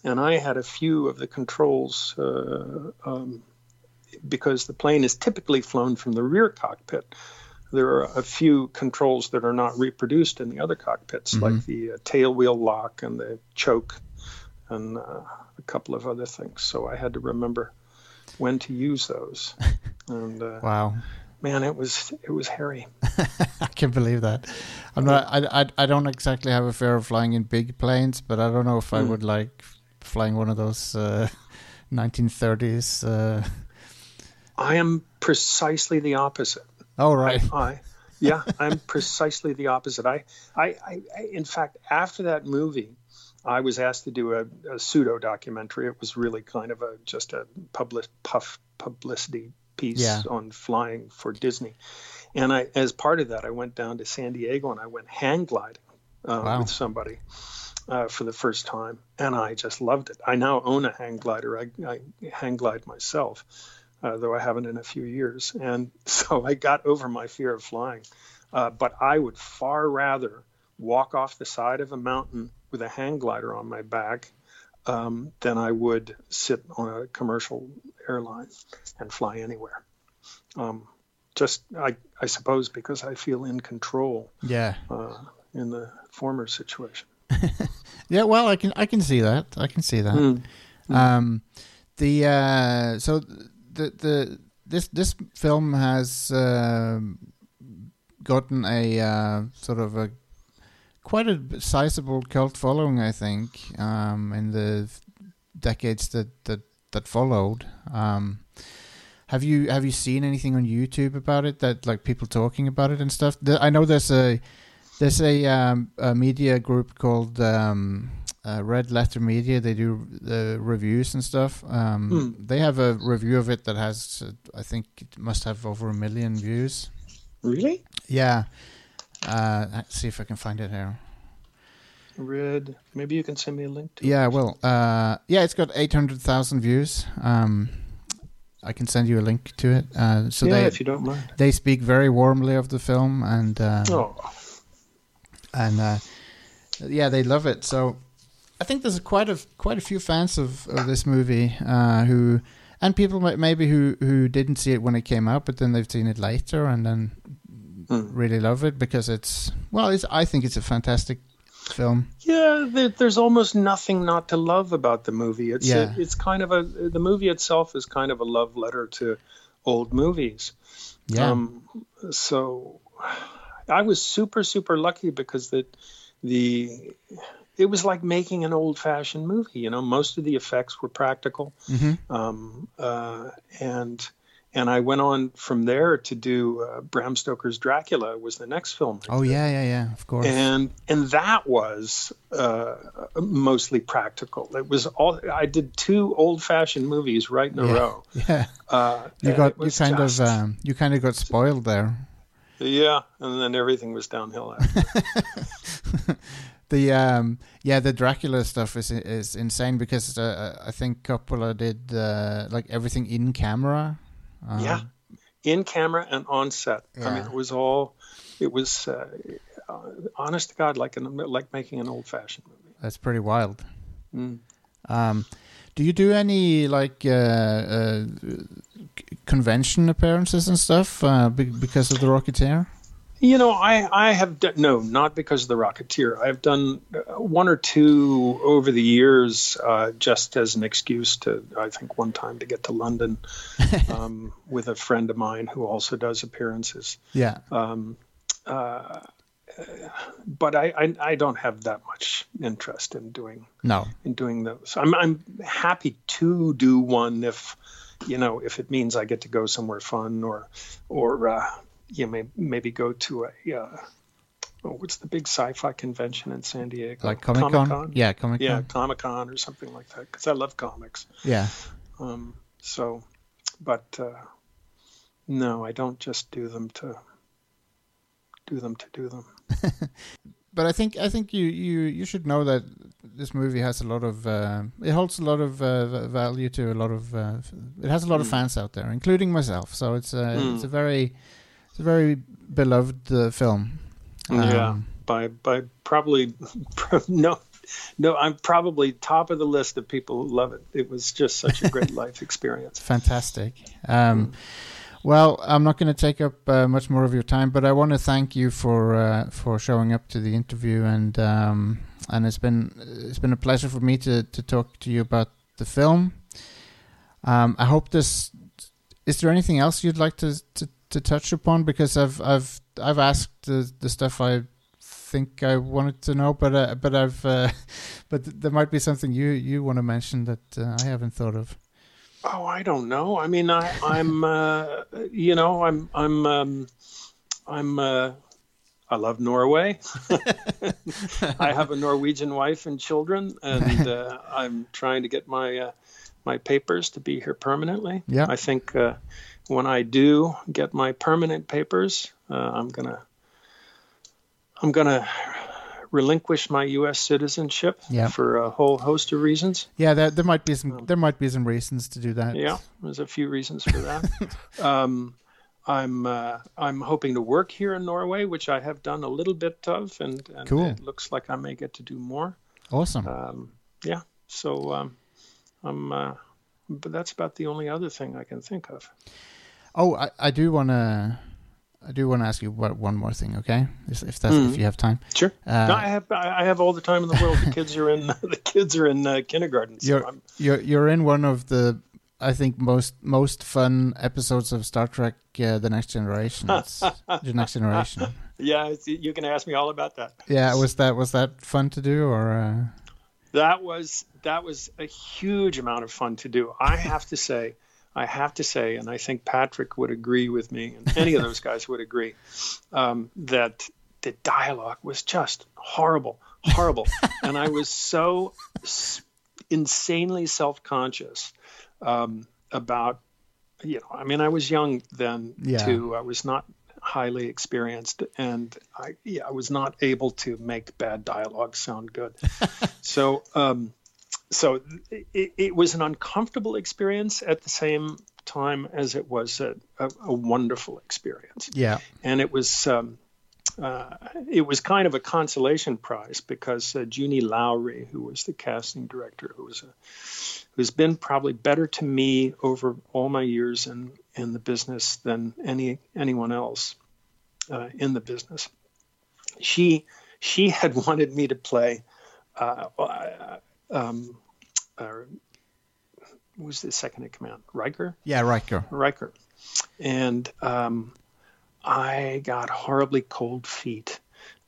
and I had a few of the controls uh, um, because the plane is typically flown from the rear cockpit there are a few controls that are not reproduced in the other cockpits, like the uh, tail wheel lock and the choke, and uh, a couple of other things. So I had to remember when to use those. And uh, wow. man, it was it was hairy. I can't believe that. I'm not. I, I. I don't exactly have a fear of flying in big planes, but I don't know if I Mm. would like flying one of those uh, 1930s. Uh... I am precisely the opposite. Oh right. I, yeah, I'm precisely the opposite. I, I, I, I, in fact, after that movie, I was asked to do a, a pseudo documentary. It was really kind of a just a public puff publicity piece Yeah. on flying for Disney. And I, as part of that, I went down to San Diego and I went hang gliding uh, Wow. with somebody uh, for the first time, and I just loved it. I now own a hang glider. I, I hang glide myself, uh, though I haven't in a few years, and so I got over my fear of flying. Uh, but I would far rather walk off the side of a mountain with a hang glider on my back um, than I would sit on a commercial airline and fly anywhere. Um, just, I, I suppose, because I feel in control Yeah. uh, in the former situation. Yeah. Well, I can. I can see that. I can see that. Mm. Um, the uh, so the the this this film has um gotten a uh, sort of a quite a sizable cult following, I think, um, in the decades that that that followed. Um, have you have you seen anything on YouTube about it that like people talking about it and stuff? I know there's a there's a, um, a media group called um, uh, Red Letter Media. They do uh, reviews and stuff. Um, Hmm. They have a review of it that has, uh, I think, it must have over a million views. Really? Yeah. Uh, let's see if I can find it here. Red. Maybe you can send me a link to it. Yeah, well, uh, yeah, it's got eight hundred thousand views. Um, I can send you a link to it. Uh, so yeah, they if you don't mind. they speak very warmly of the film, and uh, Oh, and uh, yeah, they love it. So I think there's quite a quite a few fans of, of this movie uh, who, and people maybe who who didn't see it when it came out, but then they've seen it later and then Mm. really love it because it's well, it's I think it's a fantastic film. yeah. There, there's almost nothing not to love about the movie. It's Yeah. it's kind of a the movie itself is kind of a love letter to old movies, Yeah. Um, so I was super super lucky because the the it was like making an old fashioned movie. You know, most of the effects were practical, Mm-hmm. um, uh, and and I went on from there to do uh, Bram Stoker's Dracula was the next film. I oh did. yeah, yeah, yeah. Of course. and and that was uh, mostly practical. It was all I did two old fashioned movies right in a Yeah. row. yeah. Uh, You got you kind just- of um, you kind of got spoiled there. Yeah, and then everything was downhill. After. The um yeah the Dracula stuff is is insane because uh, I think Coppola did uh, like everything in camera. Um, Yeah. in camera and on set. I mean, it was all. It was uh, uh, honest to God, like an, like making an old fashioned movie. that's pretty wild. Mm. Um, do you do any like uh, uh, convention appearances and stuff uh, be- because of the Rocketeer? You know, I, I have done, no, not because of the Rocketeer. I've done uh, one or two over the years uh, just as an excuse to, I think, one time to get to London um, with a friend of mine who also does appearances. Yeah, Um, uh, but I, I, I don't have that much interest in doing no, in doing those. I'm I'm happy to do one if you know if it means I get to go somewhere fun or or uh, you may maybe go to a uh, oh, what's the big sci-fi convention in San Diego? like Comic Con. Yeah, Comic Con. yeah, Comic Con or something like that because I love comics. yeah. Um, so, but uh, no, I don't just do them to do them to do them. But I think I think you, you, you should know that this movie has a lot of uh, it holds a lot of uh, value to a lot of uh, it has a lot of Mm. fans out there, including myself. So it's a Mm. it's a very it's a very beloved uh, film. Yeah. Um, by by probably no no i'm probably top of the list of people who love it it was just such a great life experience Fantastic. Um, well, I'm not going to take up uh, much more of your time, but I want to thank you for uh, for showing up to the interview, and um, and it's been it's been a pleasure for me to to talk to you about the film. Um, I hope this. Is there anything else you'd like to to, to touch upon? Because I've I've I've asked the, the stuff I think I wanted to know, but uh, but I've uh, but there might be something you you want to mention that uh, I haven't thought of. Oh i don't know. I mean i i'm uh, you know i'm i'm um, i'm uh, i love norway. I have a norwegian wife and children and uh, i'm trying to get my uh, my papers to be here permanently. Yeah. i think uh, when i do get my permanent papers uh, i'm gonna i'm gonna relinquish my U.S. citizenship Yeah. for a whole host of reasons. Yeah, there there might be some there might be some reasons to do that. Yeah, there's a few reasons for that. um, I'm uh, I'm hoping to work here in Norway, which I have done a little bit of, and, and Cool. it looks like I may get to do more. Awesome. Um, yeah, so um, I'm. Uh, but that's about the only other thing I can think of. oh, I, I do want to I do want to ask you about one more thing, okay? If, if that's if Mhm. you have time. Sure. Uh, no, I have I have all the time in the world. The kids are in the kids are in uh, kindergarten. So You're I'm, you're you're in one of the I think most most fun episodes of Star Trek: uh, The Next Generation. The Next Generation. yeah, you can ask me all about that. Yeah, was that was that fun to do or? Uh... That was that was a huge amount of fun to do. I have to say, I have to say, and I think Patrick would agree with me, and any of those guys would agree, um, that the dialogue was just horrible, horrible, and I was so s- insanely self-conscious um, about, you know, I mean, I was young then Yeah. too. I was not highly experienced, and I yeah, I was not able to make bad dialogue sound good. so um, so it, it was an uncomfortable experience at the same time as it was a, a, a wonderful experience Yeah. and it was um, uh, it was kind of a consolation prize because uh, Junie Lowry, who was the casting director, who was a, who's been probably better to me over all my years in in the business than any anyone else uh, in the business. She she had wanted me to play. Uh, uh, um, uh, who was the second in command? Riker. Yeah, Riker. Riker. and um, I got horribly cold feet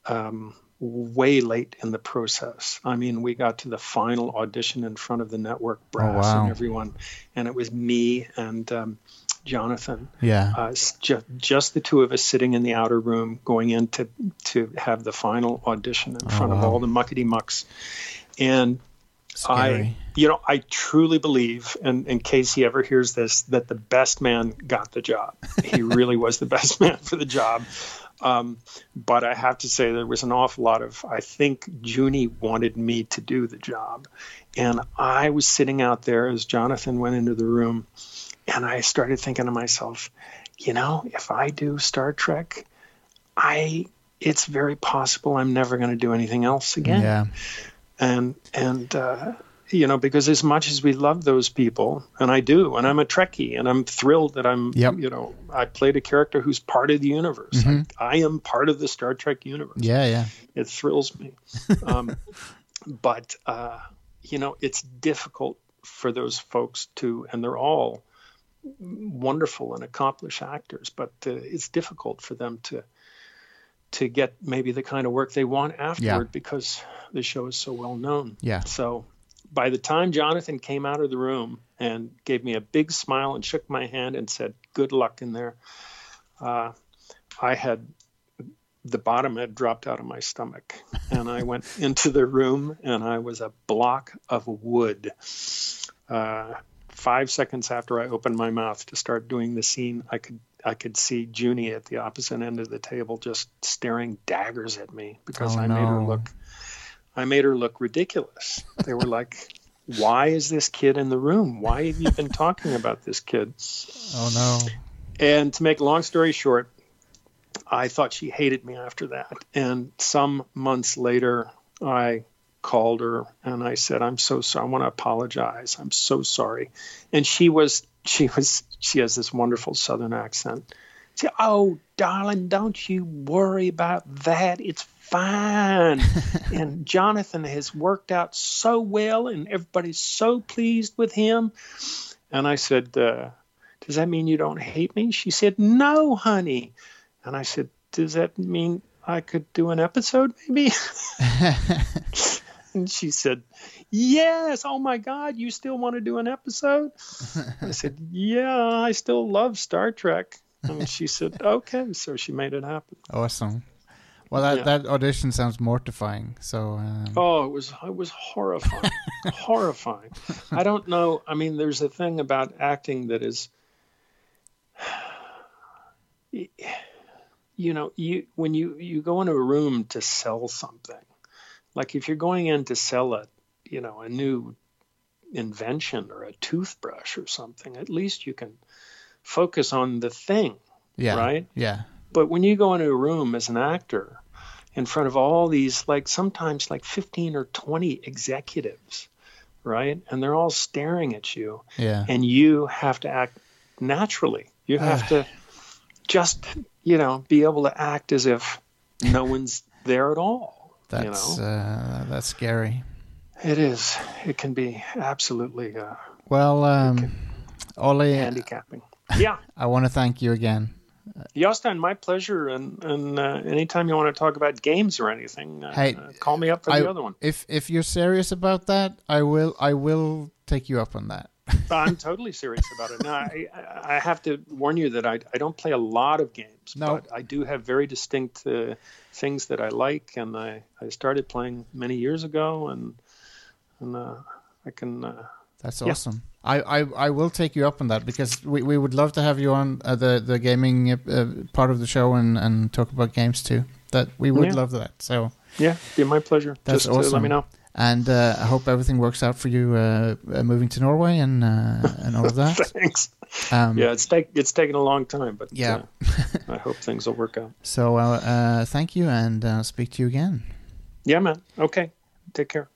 um, way late in the process. I mean, we got to the final audition in front of the network brass wow. and everyone, and it was me and um, Jonathan. Yeah. Uh, s- ju- just the two of us sitting in the outer room, going in to to have the final audition in front of wow. all the muckety mucks, and Scary. I, you know, I truly believe, and in case he ever hears this, that the best man got the job. He really was the best man for the job. Um, but I have to say, there was an awful lot of, I think Junie wanted me to do the job. And I was sitting out there as Jonathan went into the room, and I started thinking to myself, you know, if I do Star Trek, I, it's very possible I'm never going to do anything else again yeah. And and uh, you know because as much as we love those people and i do and i'm a trekkie and i'm thrilled that i'm Yep. you know i played a character who's part of the universe I, I am part of the star trek universe Yeah. Yeah. it thrills me um, but uh, you know it's difficult for those folks to and they're all wonderful and accomplished actors but uh, it's difficult for them to to get maybe the kind of work they want afterward because the show is so well known. Yeah. so by the time jonathan came out of the room and gave me a big smile and shook my hand and said good luck in there uh, i had the bottom had dropped out of my stomach. And i went into the room and i was a block of wood. Uh, five seconds after i opened my mouth to start doing the scene i could i could see junie at the opposite end of the table just staring daggers at me because Oh, i made her look i made her look ridiculous they were like why is this kid in the room why have you been talking about this kid Oh no. and to make a long story short, I thought she hated me after that. And some months later, I called her and I said, "I'm so sorry. I want to apologize. I'm so sorry." And she was she was she has this wonderful Southern accent. She said, "Oh, darling, don't you worry about that. It's fine." and Jonathan has worked out so well, and everybody's so pleased with him. And I said, uh, does that mean you don't hate me? She said, no, honey. And I said, does that mean I could do an episode maybe? and she said, yes. Oh my God, you still want to do an episode? I said, yeah, I still love Star Trek. And she said, okay. So she made it happen. Awesome. Well, that, Yeah. that audition sounds mortifying. So, um, Oh, it was it was horrifying, horrifying. I don't know. I mean, there's a thing about acting that is, you know, you when you you go into a room to sell something, like if you're going in to sell a, you know, a new invention or a toothbrush or something, at least you can focus on the thing yeah. right? Yeah. But when you go into a room as an actor in front of all these, like sometimes like 15 or 20 executives, right? And they're all staring at you, Yeah. and you have to act naturally. You have to just, you know, be able to act as if no one's there at all. That's you know, uh, that's scary. it is. It can be absolutely uh, Well, um, Ollie, handicapping. Yeah. I want to thank you again. Jostein, my pleasure. And, and uh, anytime you want to talk about games or anything, uh, Hey, uh, call me up for I- the other one. If if you're serious about that, I will I will take you up on that. I'm totally serious about it. Now, I, I have to warn you that I, I don't play a lot of games, No. but I do have very distinct uh, things that I like, and I, I started playing many years ago, and and uh, I can. Uh, That's Yeah. awesome. I, I, I will take you up on that because we, we would love to have you on uh, the the gaming uh, part of the show and, and talk about games too. That we would Yeah. love that. So yeah, be my pleasure. That's Just uh, let me know. And uh, I hope everything works out for you uh, uh, moving to Norway and uh, and all of that. Thanks. Um, Yeah, it's take it's taken a long time, but Yeah. uh, I hope things will work out. So uh, uh, thank you and uh, speak to you again. Yeah, man. Okay. Take care.